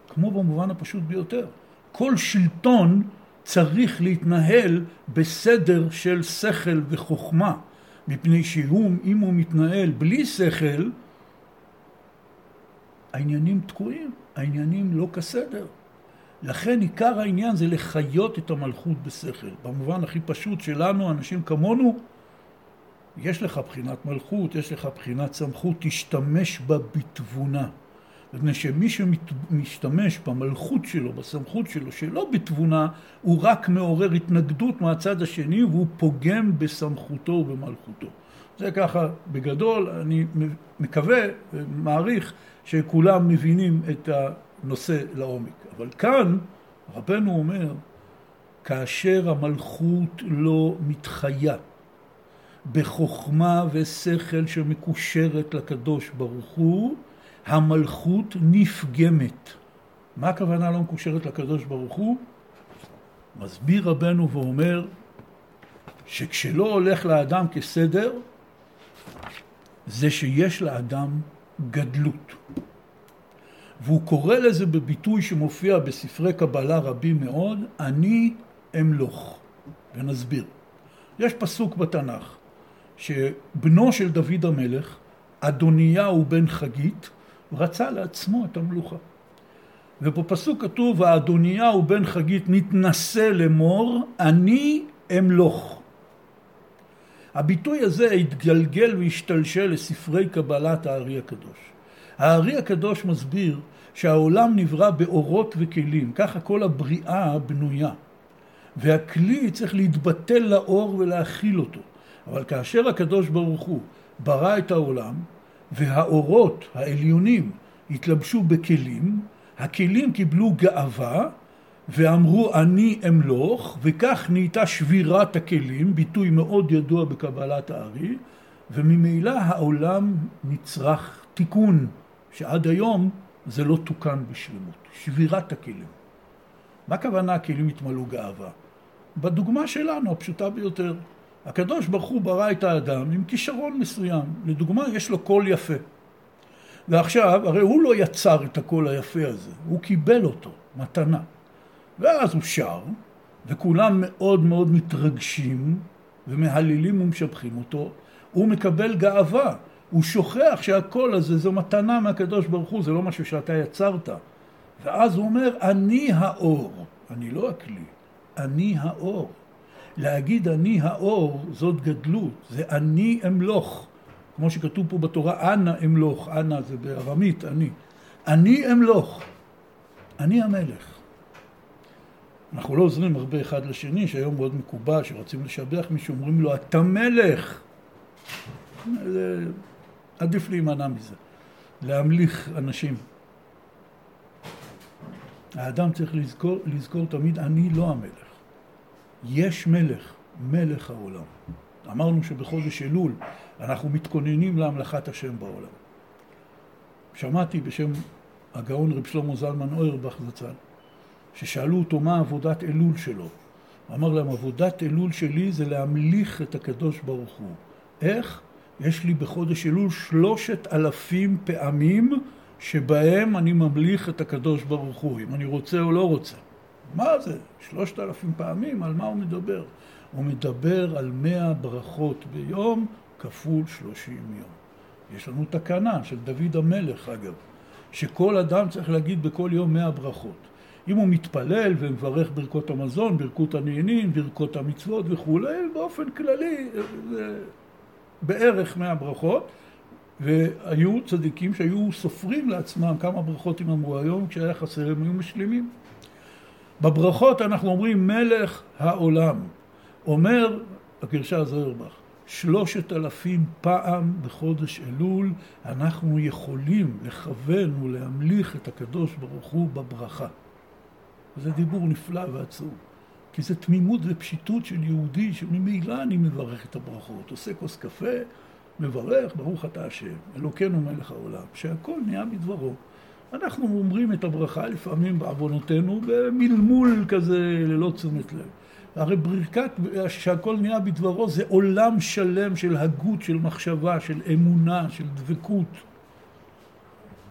כמו במובן הפשוט ביותר. כל שלטון צריך להתנהל בסדר של שכל וחוכמה, מפני שאם הוא מתנהל בלי שכל, העניינים תקועים, העניינים לא כסדר. לכן עיקר העניין זה לחיות את המלכות בשכל. במובן הכי פשוט שלנו, אנשים כמונו, יש לך בחינת מלכות, יש לך בחינת סמכות, תשתמש בה בתבונה. מפני שמי שמשתמש במלכות שלו, בסמכות שלו, שלא בתבונה, הוא רק מעורר התנגדות מהצד השני והוא פוגם בסמכותו ובמלכותו. זה ככה בגדול, אני מקווה ומעריך שכולם מבינים את הנושא לעומק. אבל כאן רבנו אומר, כאשר המלכות לא מתחיה בחוכמה ושכל שמקושרת לקדוש ברוך הוא, המלכות נפגמת. מה הכוונה לא מקושרת לקדוש ברוך הוא? מסביר רבנו ואומר שכשלא הולך לאדם כסדר, זה שיש לאדם גדלות. והוא קורא לזה בביטוי שמופיע בספרי קבלה רבים מאוד, אני אמלוך. ונסביר. יש פסוק בתנ"ך שבנו של דוד המלך, אדוניהו בן חגית, רצה לעצמו את המלוכה. ובפסוק כתוב, האדוניהו בן חגית נתנשא לאמור, אני אמלוך. הביטוי הזה התגלגל והשתלשל לספרי קבלת הארי הקדוש. הארי הקדוש מסביר שהעולם נברא באורות וכלים, ככה כל הבריאה בנויה. והכלי צריך להתבטל לאור ולהכיל אותו. אבל כאשר הקדוש ברוך הוא ברא את העולם, והאורות העליונים התלבשו בכלים, הכלים קיבלו גאווה ואמרו אני אמלוך, וכך נהייתה שבירת הכלים, ביטוי מאוד ידוע בקבלת הארי, וממילא העולם נצרך תיקון, שעד היום זה לא תוקן בשלמות, שבירת הכלים. מה הכוונה הכלים התמלאו גאווה? בדוגמה שלנו, הפשוטה ביותר, הקדוש ברוך הוא ברא את האדם עם כישרון מסוים. לדוגמה, יש לו קול יפה. ועכשיו, הרי הוא לא יצר את הקול היפה הזה, הוא קיבל אותו, מתנה. ואז הוא שר, וכולם מאוד מאוד מתרגשים ומהללים ומשבחים אותו, הוא מקבל גאווה, הוא שוכח שהקול הזה זו מתנה מהקדוש ברוך הוא, זה לא משהו שאתה יצרת. ואז הוא אומר, אני האור, אני לא הכלי, אני האור. להגיד אני האור זאת גדלות, זה אני אמלוך, כמו שכתוב פה בתורה, אנא אמלוך, אנא זה בארמית, אני. אני אמלוך, אני המלך. אנחנו לא עוזרים הרבה אחד לשני, שהיום מאוד מקובל, שרוצים לשבח מישהו, אומרים לו, אתה מלך. זה... עדיף להימנע מזה, להמליך אנשים. האדם צריך לזכור, לזכור תמיד, אני לא המלך. יש מלך, מלך העולם. אמרנו שבחודש אלול אנחנו מתכוננים להמלכת השם בעולם. שמעתי בשם הגאון רב שלמה זלמן אוירבך זצ"ל, ששאלו אותו מה עבודת אלול שלו. הוא אמר להם, עבודת אלול שלי זה להמליך את הקדוש ברוך הוא. איך? יש לי בחודש אלול שלושת אלפים פעמים שבהם אני ממליך את הקדוש ברוך הוא, אם אני רוצה או לא רוצה. מה זה? שלושת אלפים פעמים? על מה הוא מדבר? הוא מדבר על מאה ברכות ביום כפול שלושים יום. יש לנו תקנה של דוד המלך, אגב, שכל אדם צריך להגיד בכל יום מאה ברכות. אם הוא מתפלל ומברך ברכות המזון, ברכות הנהנים, ברכות המצוות וכולי, באופן כללי זה בערך מאה ברכות. והיו צדיקים שהיו סופרים לעצמם כמה ברכות הם אמרו היום, כשהיה חסר הם היו משלימים. בברכות אנחנו אומרים מלך העולם. אומר הגרשה זוהרבך, שלושת אלפים פעם בחודש אלול אנחנו יכולים לכוון ולהמליך את הקדוש ברוך הוא בברכה. זה דיבור נפלא ועצוב, כי זה תמימות ופשיטות של יהודי שממילא אני מברך את הברכות. עושה כוס קפה, מברך, ברוך אתה השם, אלוקינו מלך העולם, שהכל נהיה בדברו. אנחנו אומרים את הברכה לפעמים בעוונותינו במלמול כזה ללא תשומת לב. הרי ברכת שהכל נהיה בדברו זה עולם שלם של הגות, של מחשבה, של אמונה, של דבקות.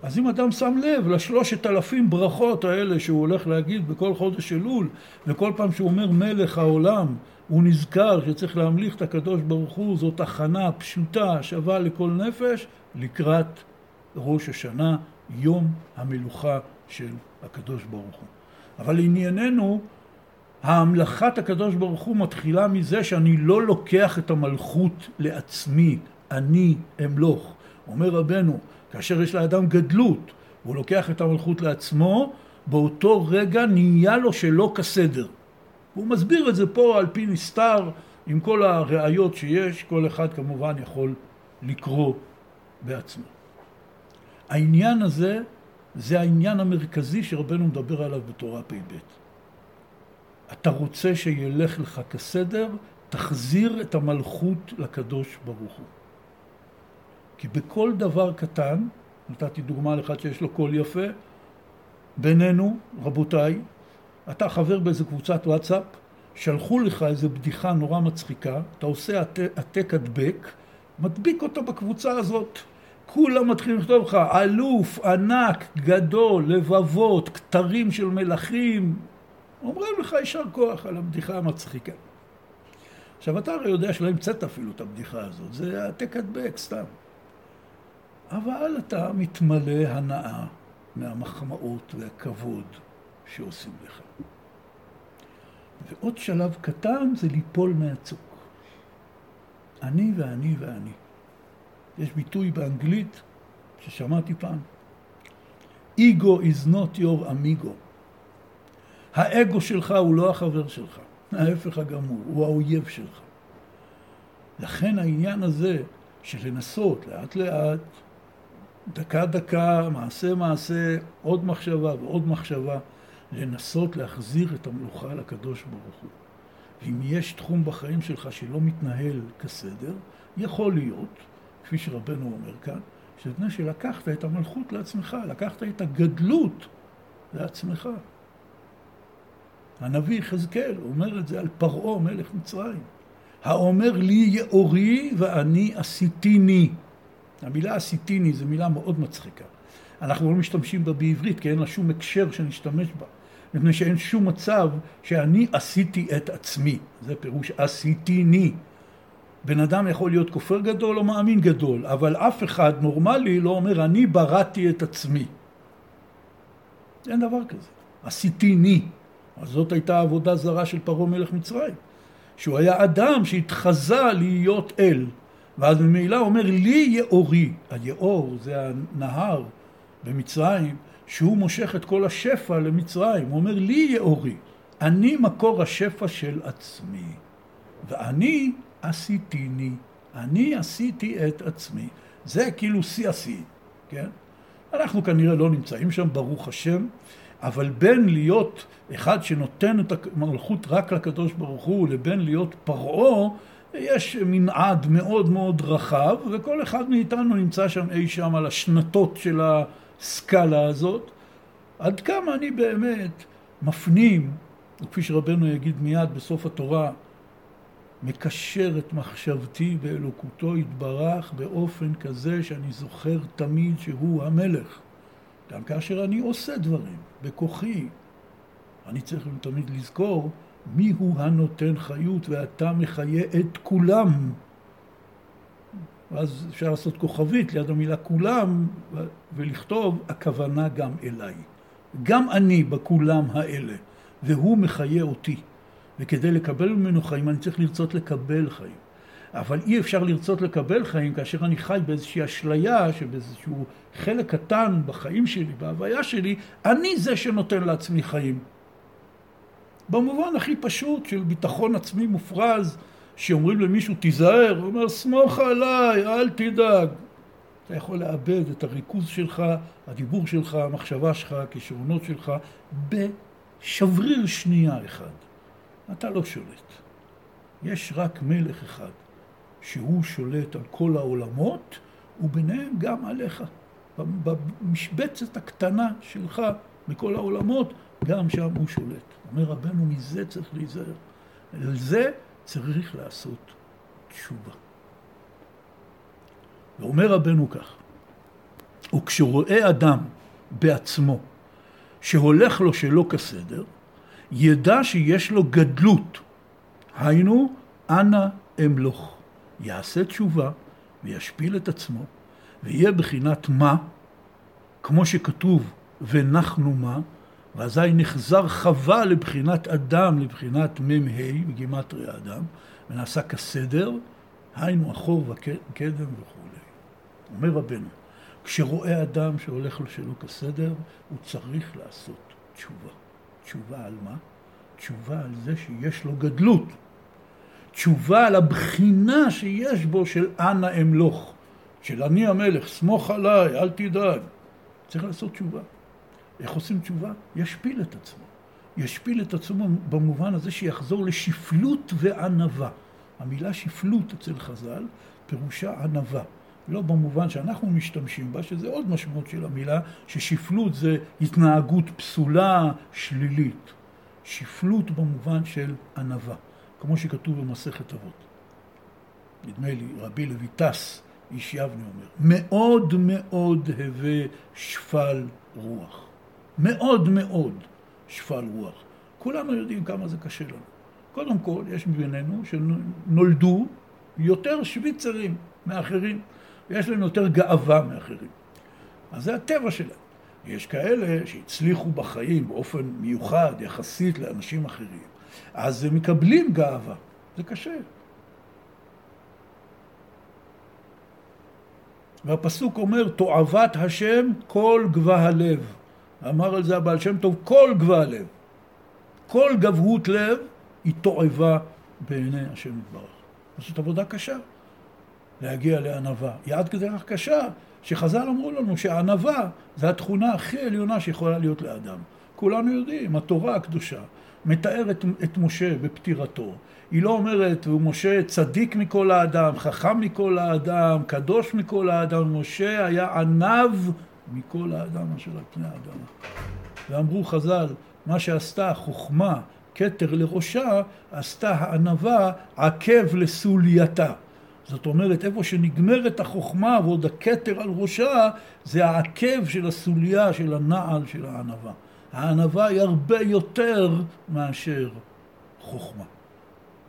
אז אם אדם שם לב לשלושת אלפים ברכות האלה שהוא הולך להגיד בכל חודש אלול, וכל פעם שהוא אומר מלך העולם, הוא נזכר שצריך להמליך את הקדוש ברוך הוא, זאת הכנה פשוטה, שווה לכל נפש, לקראת ראש השנה, יום המלוכה של הקדוש ברוך הוא. אבל ענייננו, ההמלכת הקדוש ברוך הוא מתחילה מזה שאני לא לוקח את המלכות לעצמי, אני אמלוך. אומר רבנו, כאשר יש לאדם גדלות, והוא לוקח את המלכות לעצמו, באותו רגע נהיה לו שלא כסדר. הוא מסביר את זה פה על פי נסתר, עם כל הראיות שיש, כל אחד כמובן יכול לקרוא בעצמו. העניין הזה, זה העניין המרכזי שרבנו מדבר עליו בתורה פ"ב. אתה רוצה שילך לך כסדר, תחזיר את המלכות לקדוש ברוך הוא. כי בכל דבר קטן, נתתי דוגמה לאחד שיש לו קול יפה, בינינו, רבותיי, אתה חבר באיזה קבוצת וואטסאפ, שלחו לך איזה בדיחה נורא מצחיקה, אתה עושה העתק הדבק, מדביק אותו בקבוצה הזאת. כולם מתחילים לכתוב לך, אלוף, ענק, גדול, לבבות, כתרים של מלכים. אומרים לך יישר כוח על הבדיחה המצחיקה. עכשיו, אתה הרי יודע שלא המצאת אפילו את הבדיחה הזאת, זה העתק הדבק, סתם. אבל אתה מתמלא הנאה מהמחמאות והכבוד שעושים לך. ועוד שלב קטן זה ליפול מהצוק. אני ואני ואני. יש ביטוי באנגלית ששמעתי פעם. Ego is not your amigo. האגו שלך הוא לא החבר שלך, ההפך הגמור, הוא האויב שלך. לכן העניין הזה של לנסות לאט לאט, דקה דקה, מעשה מעשה, עוד מחשבה ועוד מחשבה, לנסות להחזיר את המלוכה לקדוש ברוך הוא. ואם יש תחום בחיים שלך שלא מתנהל כסדר, יכול להיות, כפי שרבנו אומר כאן, שזה שלקחת את המלכות לעצמך, לקחת את הגדלות לעצמך. הנביא יחזקאל אומר את זה על פרעה מלך מצרים. האומר לי יאורי ואני עשיתיני. המילה עשיתיני זו מילה מאוד מצחיקה. אנחנו לא משתמשים בה בעברית כי אין לה שום הקשר שנשתמש בה. מפני שאין שום מצב שאני עשיתי את עצמי. זה פירוש עשיתיני. בן אדם יכול להיות כופר גדול או מאמין גדול, אבל אף אחד נורמלי לא אומר אני בראתי את עצמי. אין דבר כזה. עשיתיני. אז זאת הייתה עבודה זרה של פרעה מלך מצרים. שהוא היה אדם שהתחזה להיות אל. ואז ממילא אומר לי יאורי. היאור זה הנהר במצרים שהוא מושך את כל השפע למצרים. הוא אומר לי יאורי. אני מקור השפע של עצמי. ואני עשיתיני. אני עשיתי את עצמי. זה כאילו שיא השיא, כן? אנחנו כנראה לא נמצאים שם, ברוך השם. אבל בין להיות אחד שנותן את המלכות רק לקדוש ברוך הוא, לבין להיות פרעה, יש מנעד מאוד מאוד רחב, וכל אחד מאיתנו נמצא שם אי שם על השנתות של הסקאלה הזאת. עד כמה אני באמת מפנים, וכפי שרבנו יגיד מיד בסוף התורה, מקשר את מחשבתי באלוקותו יתברך באופן כזה שאני זוכר תמיד שהוא המלך. גם כאשר אני עושה דברים בכוחי, אני צריך תמיד לזכור מי הוא הנותן חיות ואתה מחיה את כולם. ואז אפשר לעשות כוכבית ליד המילה כולם ולכתוב הכוונה גם אליי. גם אני בכולם האלה, והוא מחיה אותי. וכדי לקבל ממנו חיים אני צריך לרצות לקבל חיים. אבל אי אפשר לרצות לקבל חיים כאשר אני חי באיזושהי אשליה שבאיזשהו חלק קטן בחיים שלי, בהוויה שלי, אני זה שנותן לעצמי חיים. במובן הכי פשוט של ביטחון עצמי מופרז, שאומרים למישהו תיזהר, הוא אומר סמוך עליי, אל תדאג. אתה יכול לאבד את הריכוז שלך, הדיבור שלך, המחשבה שלך, הכישרונות שלך, בשבריר שנייה אחד. אתה לא שולט. יש רק מלך אחד, שהוא שולט על כל העולמות, וביניהם גם עליך. במשבצת הקטנה שלך מכל העולמות, גם שם הוא שולט. אומר רבנו, מזה צריך להיזהר. על זה צריך לעשות תשובה. ואומר רבנו כך, וכשרואה אדם בעצמו שהולך לו שלא כסדר, ידע שיש לו גדלות. היינו, אנא אמלוך. יעשה תשובה וישפיל את עצמו, ויהיה בחינת מה, כמו שכתוב, ונחנו מה, ואזי נחזר חווה לבחינת אדם, לבחינת מ"ה, בגימטרי האדם, ונעשה כסדר, היינו אחור וקדם וכולי. אומר רבנו, כשרואה אדם שהולך לו שלא כסדר, הוא צריך לעשות תשובה. תשובה על מה? תשובה על זה שיש לו גדלות. תשובה על הבחינה שיש בו של אנא אמלוך, של אני המלך, סמוך עליי, אל תדאג. צריך לעשות תשובה. איך עושים תשובה? ישפיל את עצמו. ישפיל את עצמו במובן הזה שיחזור לשפלות וענווה. המילה שפלות אצל חז"ל פירושה ענווה. לא במובן שאנחנו משתמשים בה, שזה עוד משמעות של המילה, ששפלות זה התנהגות פסולה, שלילית. שפלות במובן של ענווה, כמו שכתוב במסכת אבות. נדמה לי, רבי לויטס, איש יבנה אומר, מאוד מאוד הווה שפל רוח. מאוד מאוד שפל רוח. כולנו יודעים כמה זה קשה לנו. קודם כל, יש מבינינו שנולדו יותר שוויצרים מאחרים. ויש להם יותר גאווה מאחרים. אז זה הטבע שלהם. יש כאלה שהצליחו בחיים באופן מיוחד יחסית לאנשים אחרים, אז הם מקבלים גאווה. זה קשה. והפסוק אומר, תועבת השם כל גבה הלב. אמר על זה הבעל שם טוב, כל גבה הלב. כל גבהות לב היא תועבה בעיני השם יתברך. זאת עבודה קשה. להגיע לענווה. היא עד כדי כך קשה, שחז"ל אמרו לנו שענווה זה התכונה הכי עליונה שיכולה להיות לאדם. כולנו יודעים, התורה הקדושה מתארת את משה בפטירתו. היא לא אומרת, הוא משה צדיק מכל האדם, חכם מכל האדם, קדוש מכל האדם, משה היה ענב מכל האדם אשר על פני האדם. ואמרו חז"ל, מה שעשתה חוכמה, כתר לראשה, עשתה הענווה עקב לסולייתה. זאת אומרת, איפה שנגמרת החוכמה ועוד הכתר על ראשה, זה העקב של הסוליה, של הנעל, של הענווה. הענווה היא הרבה יותר מאשר חוכמה.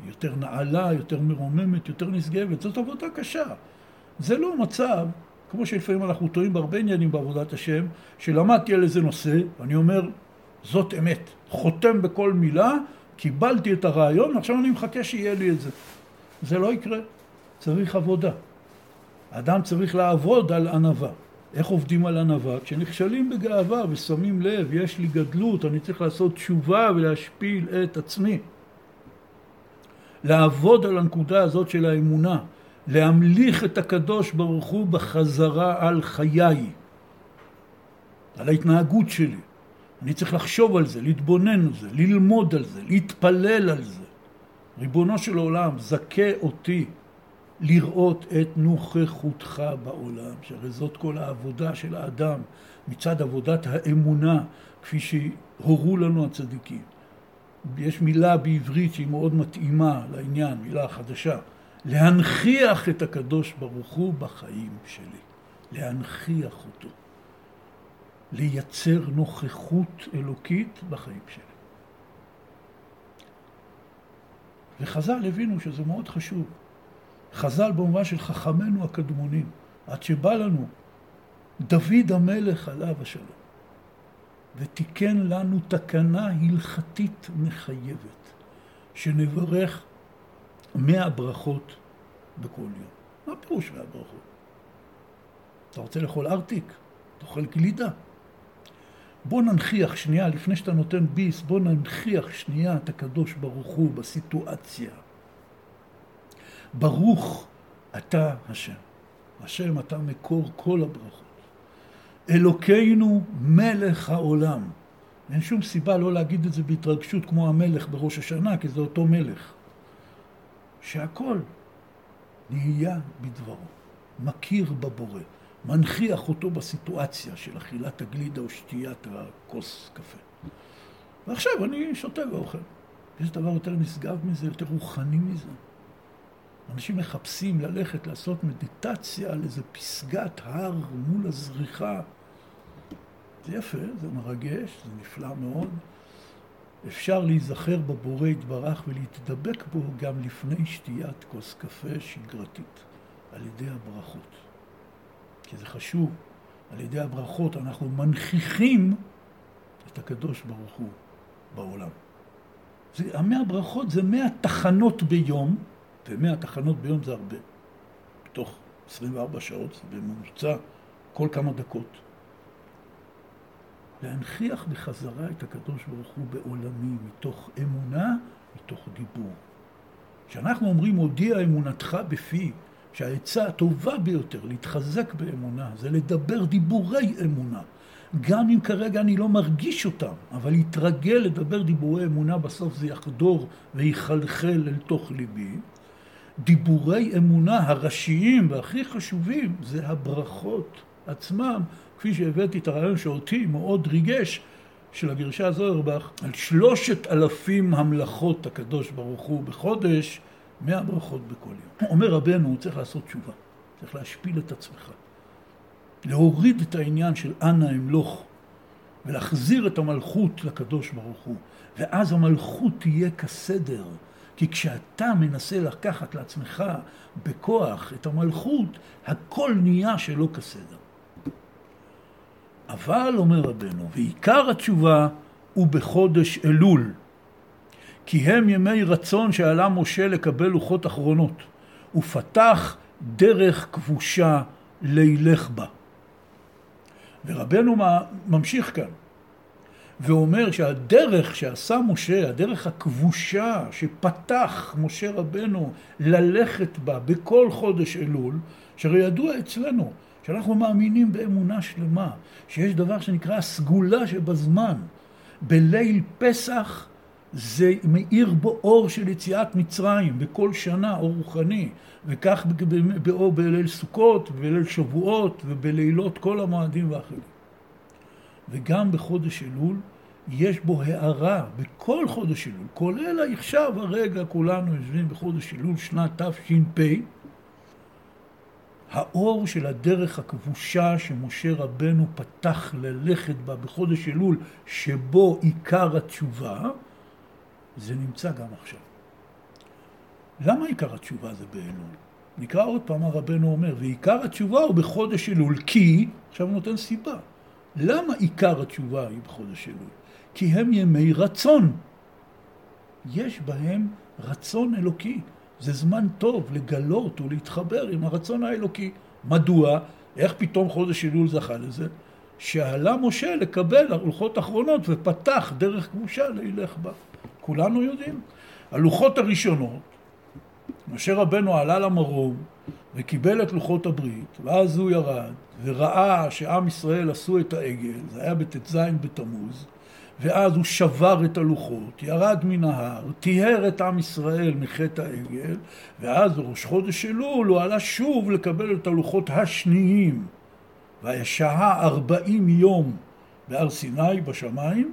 היא יותר נעלה, יותר מרוממת, יותר נשגבת. זאת עבודה קשה. זה לא מצב, כמו שלפעמים אנחנו טועים בהרבה עניינים בעבודת השם, שלמדתי על איזה נושא, ואני אומר, זאת אמת. חותם בכל מילה, קיבלתי את הרעיון, עכשיו אני מחכה שיהיה לי את זה. זה לא יקרה. צריך עבודה. אדם צריך לעבוד על ענווה. איך עובדים על ענווה? כשנכשלים בגאווה ושמים לב, יש לי גדלות, אני צריך לעשות תשובה ולהשפיל את עצמי. לעבוד על הנקודה הזאת של האמונה, להמליך את הקדוש ברוך הוא בחזרה על חיי, על ההתנהגות שלי. אני צריך לחשוב על זה, להתבונן על זה, ללמוד על זה, להתפלל על זה. ריבונו של עולם, זכה אותי לראות את נוכחותך בעולם, שהרי זאת כל העבודה של האדם מצד עבודת האמונה, כפי שהורו לנו הצדיקים. יש מילה בעברית שהיא מאוד מתאימה לעניין, מילה חדשה, להנכיח את הקדוש ברוך הוא בחיים שלי, להנכיח אותו, לייצר נוכחות אלוקית בחיים שלי. וחז"ל הבינו שזה מאוד חשוב. חז"ל במובן של חכמינו הקדמונים, עד שבא לנו דוד המלך עליו השלום, ותיקן לנו תקנה הלכתית מחייבת, שנברך מאה ברכות בכל יום. מה פירוש מאה ברכות? אתה רוצה לאכול ארטיק? תאכל גלידה. בוא ננכיח שנייה, לפני שאתה נותן ביס, בוא ננכיח שנייה את הקדוש ברוך הוא בסיטואציה. ברוך אתה השם. השם אתה מקור כל הברכות. אלוקינו מלך העולם. אין שום סיבה לא להגיד את זה בהתרגשות כמו המלך בראש השנה, כי זה אותו מלך. שהכל נהיה בדברו, מכיר בבורא, מנכיח אותו בסיטואציה של אכילת הגלידה או שתיית הכוס קפה. ועכשיו אני שותה ואוכל. יש דבר יותר נשגב מזה, יותר רוחני מזה. אנשים מחפשים ללכת לעשות מדיטציה על איזה פסגת הר מול הזריחה. זה יפה, זה מרגש, זה נפלא מאוד. אפשר להיזכר בבורא יתברך ולהתדבק בו גם לפני שתיית כוס קפה שגרתית, על ידי הברכות. כי זה חשוב, על ידי הברכות אנחנו מנכיחים את הקדוש ברוך הוא בעולם. המאה ברכות זה מאה תחנות ביום, ומאה תחנות ביום זה הרבה. בתוך 24 שעות, זה בממוצע כל כמה דקות. להנכיח בחזרה את הקדוש ברוך הוא בעולמי, מתוך אמונה, מתוך דיבור. כשאנחנו אומרים, הודיע אמונתך בפי, שהעצה הטובה ביותר להתחזק באמונה זה לדבר דיבורי אמונה. גם אם כרגע אני לא מרגיש אותם, אבל להתרגל לדבר דיבורי אמונה, בסוף זה יחדור ויחלחל אל תוך ליבי. דיבורי אמונה הראשיים והכי חשובים זה הברכות עצמם, כפי שהבאתי את הרעיון שאותי מאוד ריגש, של הגרשה זוהרבך, על שלושת אלפים המלאכות הקדוש ברוך הוא בחודש, מאה ברכות בכל יום. אומר רבנו, צריך לעשות תשובה, צריך להשפיל את עצמך, להוריד את העניין של אנא אמלוך, ולהחזיר את המלכות לקדוש ברוך הוא, ואז המלכות תהיה כסדר. כי כשאתה מנסה לקחת לעצמך בכוח את המלכות, הכל נהיה שלא כסדר. אבל, אומר רבנו, ועיקר התשובה הוא בחודש אלול, כי הם ימי רצון שעלה משה לקבל לוחות אחרונות, ופתח דרך כבושה לילך בה. ורבנו ממשיך כאן, ואומר שהדרך שעשה משה, הדרך הכבושה שפתח משה רבנו ללכת בה בכל חודש אלול, שהרי ידוע אצלנו שאנחנו מאמינים באמונה שלמה, שיש דבר שנקרא הסגולה שבזמן. בליל פסח זה מאיר בו אור של יציאת מצרים, בכל שנה אור רוחני, וכך בליל סוכות, בליל שבועות, ובלילות כל המועדים ואחרים. וגם בחודש אלול יש בו הערה, בכל חודש אלול, כולל עכשיו הרגע כולנו יושבים בחודש אלול שנת תש"פ, האור של הדרך הכבושה שמשה רבנו פתח ללכת בה בחודש אלול, שבו עיקר התשובה, זה נמצא גם עכשיו. למה עיקר התשובה זה באלול? נקרא עוד פעם מה רבנו אומר, ועיקר התשובה הוא בחודש אלול, כי, עכשיו הוא נותן סיבה, למה עיקר התשובה היא בחודש אלול? כי הם ימי רצון. יש בהם רצון אלוקי. זה זמן טוב לגלות ולהתחבר עם הרצון האלוקי. מדוע? איך פתאום חודש אלול זכה לזה? שעלה משה לקבל הלוחות אחרונות ופתח דרך כבושה לילך בה. כולנו יודעים. הלוחות הראשונות, משה רבנו עלה למרום וקיבל את לוחות הברית, ואז הוא ירד וראה שעם ישראל עשו את העגל, זה היה בט"ז בתמוז, ואז הוא שבר את הלוחות, ירד מן ההר, טיהר את עם ישראל מחטא העגל, ואז בראש חודש אלול הוא עלה שוב לקבל את הלוחות השניים. והשהה ארבעים יום בהר סיני בשמיים,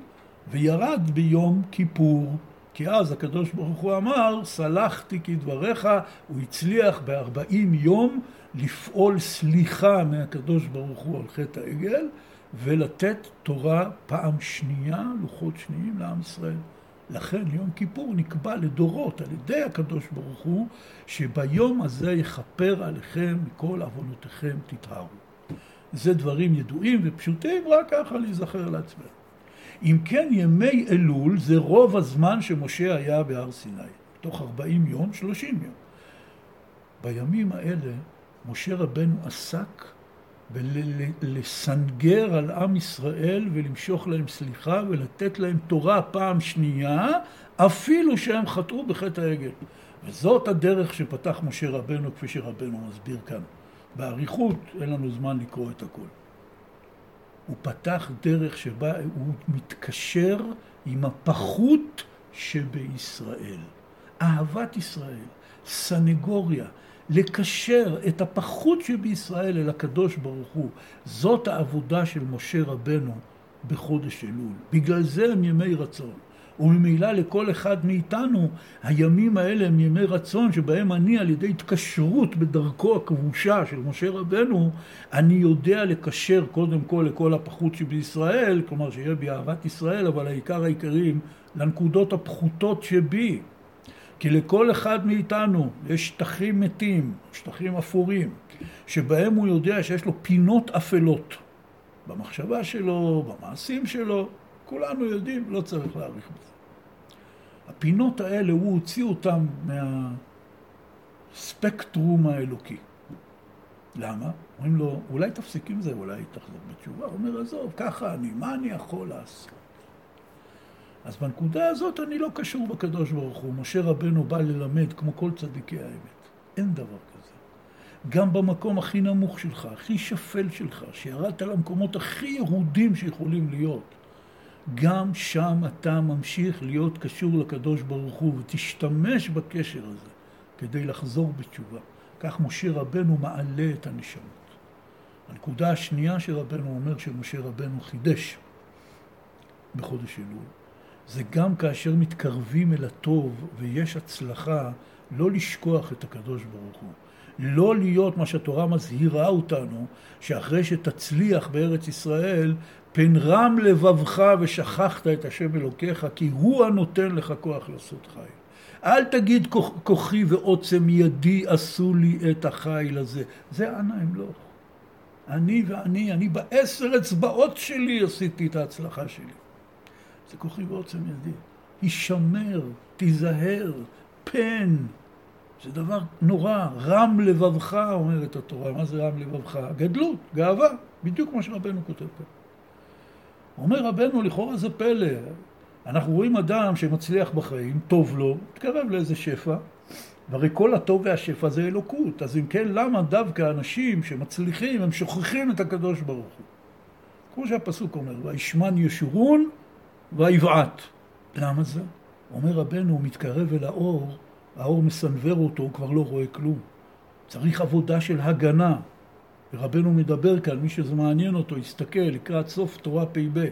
וירד ביום כיפור. כי אז הקדוש ברוך הוא אמר, סלחתי כדבריך, הוא הצליח בארבעים יום לפעול סליחה מהקדוש ברוך הוא על חטא העגל, ולתת תורה פעם שנייה, לוחות שניים לעם ישראל. לכן יום כיפור נקבע לדורות על ידי הקדוש ברוך הוא, שביום הזה יכפר עליכם מכל עוונותיכם תטהרו. זה דברים ידועים ופשוטים, רק ככה להיזכר לעצמנו. אם כן, ימי אלול זה רוב הזמן שמשה היה בהר סיני. תוך 40 יום, 30 יום. בימים האלה משה רבנו עסק בלסנגר על עם ישראל ולמשוך להם סליחה ולתת להם תורה פעם שנייה, אפילו שהם חטאו בחטא העגל. וזאת הדרך שפתח משה רבנו, כפי שרבנו מסביר כאן. באריכות, אין לנו זמן לקרוא את הכל. הוא פתח דרך שבה הוא מתקשר עם הפחות שבישראל. אהבת ישראל, סנגוריה, לקשר את הפחות שבישראל אל הקדוש ברוך הוא. זאת העבודה של משה רבנו בחודש אלול. בגלל זה הם ימי רצון. וממילא לכל אחד מאיתנו הימים האלה הם ימי רצון שבהם אני על ידי התקשרות בדרכו הכבושה של משה רבנו אני יודע לקשר קודם כל לכל הפחות שבישראל כלומר שיהיה בי אהבת ישראל אבל העיקר העיקרים לנקודות הפחותות שבי. כי לכל אחד מאיתנו יש שטחים מתים, שטחים אפורים, שבהם הוא יודע שיש לו פינות אפלות במחשבה שלו, במעשים שלו, כולנו יודעים, לא צריך להאריך בזה. הפינות האלה, הוא הוציא אותן מהספקטרום האלוקי. למה? אומרים לו, אולי תפסיק עם זה, אולי תחזור בתשובה. הוא אומר, עזוב, ככה אני, מה אני יכול לעשות? אז בנקודה הזאת אני לא קשור בקדוש ברוך הוא. משה רבנו בא ללמד כמו כל צדיקי האמת. אין דבר כזה. גם במקום הכי נמוך שלך, הכי שפל שלך, שירדת למקומות הכי ירודים שיכולים להיות, גם שם אתה ממשיך להיות קשור לקדוש ברוך הוא, ותשתמש בקשר הזה כדי לחזור בתשובה. כך משה רבנו מעלה את הנשמות. הנקודה השנייה שרבנו אומר שמשה רבנו חידש בחודש אלול, זה גם כאשר מתקרבים אל הטוב ויש הצלחה, לא לשכוח את הקדוש ברוך הוא. לא להיות מה שהתורה מזהירה אותנו, שאחרי שתצליח בארץ ישראל, פן רם לבבך ושכחת את השם אלוקיך, כי הוא הנותן לך כוח לעשות חיל. אל תגיד כוחי ועוצם ידי עשו לי את החיל הזה. זה אנא אמלוך. אני ואני, אני בעשר אצבעות שלי עשיתי את ההצלחה שלי. זה כוחי ועוצם ידי. הישמר, תיזהר, פן. זה דבר נורא. רם לבבך, אומרת התורה. מה זה רם לבבך? גדלות, גאווה, בדיוק כמו שרבנו כותב כאן. אומר רבנו, לכאורה זה פלא. אנחנו רואים אדם שמצליח בחיים, טוב לו, מתקרב לאיזה שפע, והרי כל הטוב והשפע זה אלוקות. אז אם כן, למה דווקא אנשים שמצליחים, הם שוכחים את הקדוש ברוך הוא? כמו שהפסוק אומר, וישמן ישורון ויבעט. למה זה? אומר רבנו, הוא מתקרב אל האור, האור מסנוור אותו, הוא כבר לא רואה כלום. צריך עבודה של הגנה. ורבנו מדבר כאן, מי שזה מעניין אותו, יסתכל לקראת סוף תורה פ"ב.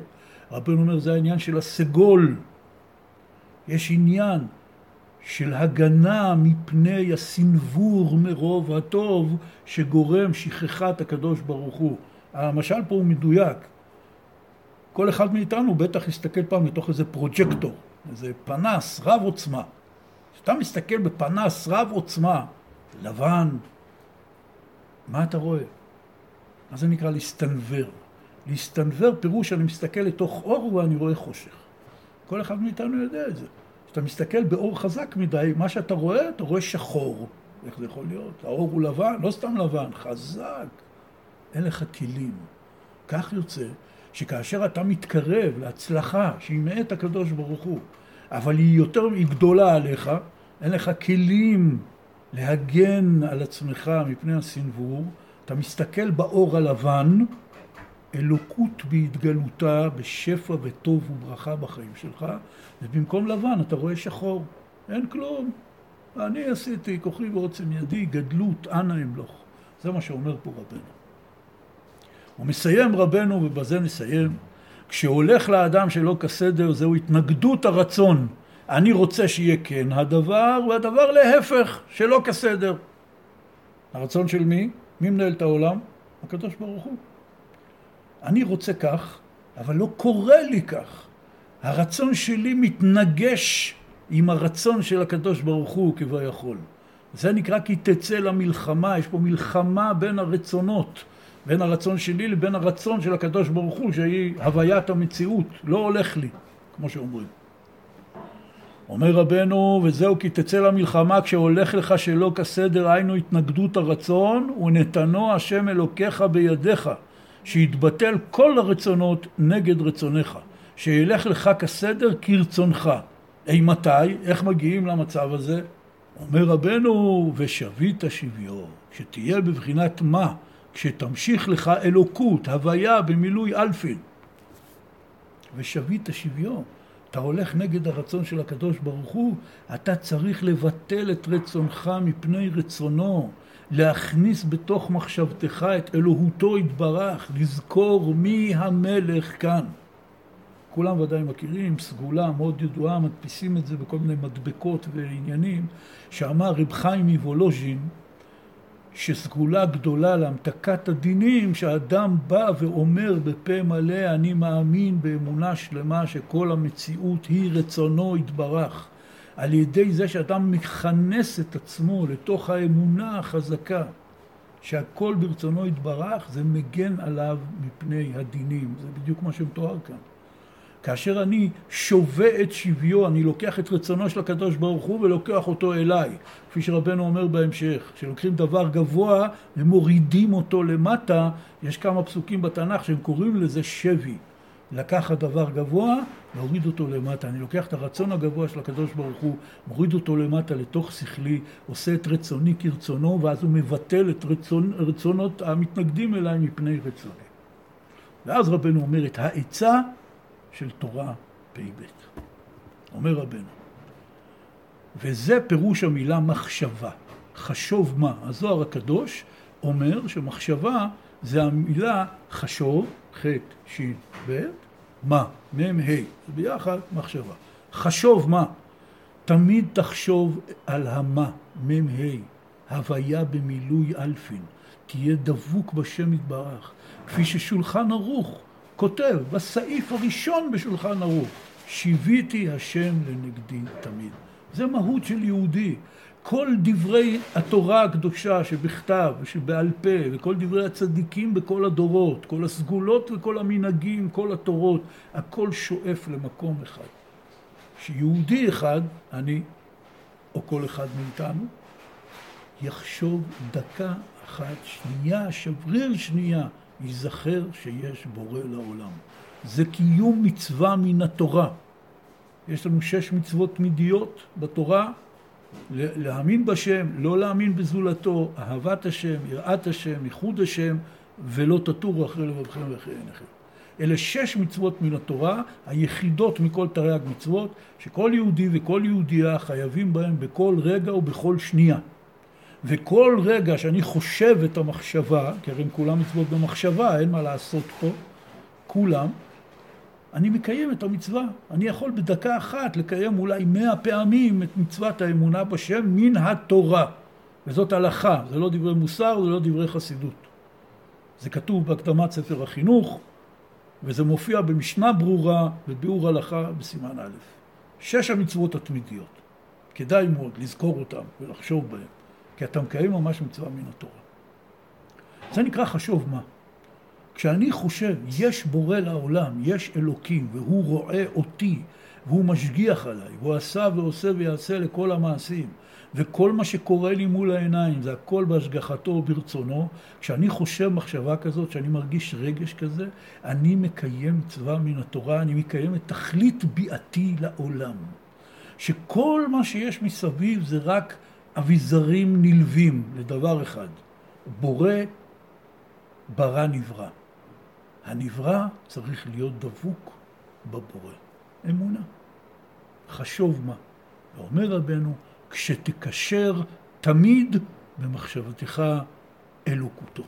רבנו אומר, זה העניין של הסגול. יש עניין של הגנה מפני הסנוור מרוב הטוב שגורם שכחת הקדוש ברוך הוא. המשל פה הוא מדויק. כל אחד מאיתנו בטח יסתכל פעם מתוך איזה פרוג'קטור, איזה פנס רב עוצמה. כשאתה מסתכל בפנס רב עוצמה, לבן, מה אתה רואה? מה זה נקרא להסתנוור? להסתנוור פירוש אני מסתכל לתוך אור ואני רואה חושך. כל אחד מאיתנו יודע את זה. כשאתה מסתכל באור חזק מדי, מה שאתה רואה, אתה רואה שחור. איך זה יכול להיות? האור הוא לבן, לא סתם לבן, חזק. אין לך כלים. כך יוצא שכאשר אתה מתקרב להצלחה שהיא מאת הקדוש ברוך הוא, אבל היא יותר, היא גדולה עליך, אין לך כלים להגן על עצמך מפני הסנוור, אתה מסתכל באור הלבן, אלוקות בהתגלותה, בשפע וטוב וברכה בחיים שלך, ובמקום לבן אתה רואה שחור. אין כלום. אני עשיתי, כוחי ועוצם ידי, גדלות, אנא אמלוך. זה מה שאומר פה רבנו. הוא מסיים רבנו, ובזה נסיים, כשהולך לאדם שלא כסדר, זהו התנגדות הרצון. אני רוצה שיהיה כן הדבר, והדבר להפך, שלא כסדר. הרצון של מי? מי מנהל את העולם? הקדוש ברוך הוא. אני רוצה כך, אבל לא קורה לי כך. הרצון שלי מתנגש עם הרצון של הקדוש ברוך הוא כביכול. זה נקרא כי תצא למלחמה, יש פה מלחמה בין הרצונות, בין הרצון שלי לבין הרצון של הקדוש ברוך הוא, שהיא הוויית המציאות, לא הולך לי, כמו שאומרים. אומר רבנו, וזהו כי תצא למלחמה כשהולך לך שלא כסדר, היינו התנגדות הרצון, ונתנו השם אלוקיך בידיך, שיתבטל כל הרצונות נגד רצונך, שילך לך כסדר כרצונך. אימתי? איך מגיעים למצב הזה? אומר רבנו, ושבית שוויון, שתהיה בבחינת מה? כשתמשיך לך אלוקות, הוויה במילוי אלפין. ושבית שוויון. אתה הולך נגד הרצון של הקדוש ברוך הוא, אתה צריך לבטל את רצונך מפני רצונו, להכניס בתוך מחשבתך את אלוהותו יתברך, לזכור מי המלך כאן. כולם ודאי מכירים, סגולה מאוד ידועה, מדפיסים את זה בכל מיני מדבקות ועניינים, שאמר רב חיים מוולוז'ין, שסגולה גדולה להמתקת הדינים, שאדם בא ואומר בפה מלא, אני מאמין באמונה שלמה שכל המציאות היא רצונו יתברך. על ידי זה שאדם מכנס את עצמו לתוך האמונה החזקה שהכל ברצונו יתברך, זה מגן עליו מפני הדינים. זה בדיוק מה שמתואר כאן. כאשר אני שווה את שוויו, אני לוקח את רצונו של הקדוש ברוך הוא ולוקח אותו אליי. כפי שרבנו אומר בהמשך, כשלוקחים דבר גבוה ומורידים אותו למטה, יש כמה פסוקים בתנ"ך שהם קוראים לזה שבי. לקחת דבר גבוה, להוריד אותו למטה. אני לוקח את הרצון הגבוה של הקדוש ברוך הוא, מוריד אותו למטה לתוך שכלי, עושה את רצוני כרצונו, ואז הוא מבטל את רצון, רצונות המתנגדים אליי מפני רצוני. ואז רבנו אומר את העצה של תורה פ"ב. אומר רבנו, וזה פירוש המילה מחשבה. חשוב מה? הזוהר הקדוש אומר שמחשבה זה המילה חשוב, ח' ש' ב', מה, מ' ה', זה ביחד מחשבה. חשוב מה? תמיד תחשוב על המה, מ' ה', הוויה במילוי אלפין. תהיה דבוק בשם יתברך, כפי ששולחן ערוך כותב בסעיף הראשון בשולחן ערוך, שיוויתי השם לנגדי תמיד. זה מהות של יהודי. כל דברי התורה הקדושה שבכתב ושבעל פה, וכל דברי הצדיקים בכל הדורות, כל הסגולות וכל המנהגים, כל התורות, הכל שואף למקום אחד. שיהודי אחד, אני, או כל אחד מאיתנו, יחשוב דקה אחת, שנייה, שבריר שנייה, ייזכר שיש בורא לעולם. זה קיום מצווה מן התורה. יש לנו שש מצוות תמידיות בתורה, להאמין בשם, לא להאמין בזולתו, אהבת השם, יראת השם, ייחוד השם, ולא תטורו אחרי לבבכם ואחרי עיניכם. אלה שש מצוות מן התורה, היחידות מכל תרי"ג מצוות, שכל יהודי וכל יהודייה חייבים בהם בכל רגע ובכל שנייה. וכל רגע שאני חושב את המחשבה, כי הרי כולם מצוות במחשבה, אין מה לעשות פה, כולם, אני מקיים את המצווה. אני יכול בדקה אחת לקיים אולי מאה פעמים את מצוות האמונה בשם מן התורה. וזאת הלכה, זה לא דברי מוסר, זה לא דברי חסידות. זה כתוב בהקדמת ספר החינוך, וזה מופיע במשנה ברורה בביאור הלכה בסימן א'. שש המצוות התמידיות. כדאי מאוד לזכור אותן ולחשוב בהן. כי אתה מקיים ממש מצווה מן התורה. זה נקרא חשוב מה. כשאני חושב, יש בורא לעולם, יש אלוקים, והוא רואה אותי, והוא משגיח עליי, והוא עשה ועושה ויעשה לכל המעשים, וכל מה שקורה לי מול העיניים זה הכל בהשגחתו וברצונו, כשאני חושב מחשבה כזאת, כשאני מרגיש רגש כזה, אני מקיים מצווה מן התורה, אני מקיים את תכלית ביאתי לעולם. שכל מה שיש מסביב זה רק אביזרים נלווים לדבר אחד, בורא ברא נברא. הנברא צריך להיות דבוק בבורא. אמונה. חשוב מה. ואומר רבנו, כשתקשר תמיד במחשבתך אלוקותו.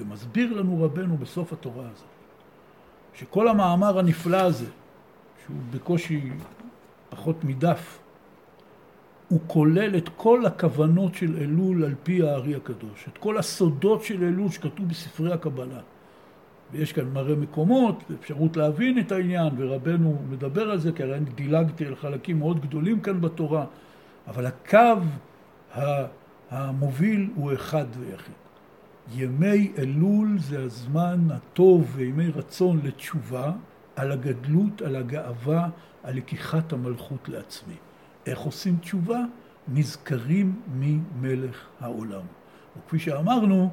ומסביר לנו רבנו בסוף התורה הזאת, שכל המאמר הנפלא הזה, שהוא בקושי פחות מדף, הוא כולל את כל הכוונות של אלול על פי הארי הקדוש, את כל הסודות של אלול שכתוב בספרי הקבלה. ויש כאן מראה מקומות, אפשרות להבין את העניין, ורבנו מדבר על זה, כי הרי אני דילגתי על חלקים מאוד גדולים כאן בתורה, אבל הקו המוביל הוא אחד ויחיד. ימי אלול זה הזמן הטוב וימי רצון לתשובה על הגדלות, על הגאווה, על לקיחת המלכות לעצמי. איך עושים תשובה? נזכרים ממלך העולם. וכפי שאמרנו,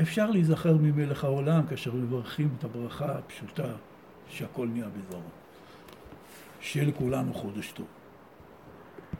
אפשר להיזכר ממלך העולם כאשר מברכים את הברכה הפשוטה שהכל נהיה בזרוע. שיהיה לכולנו חודש טוב.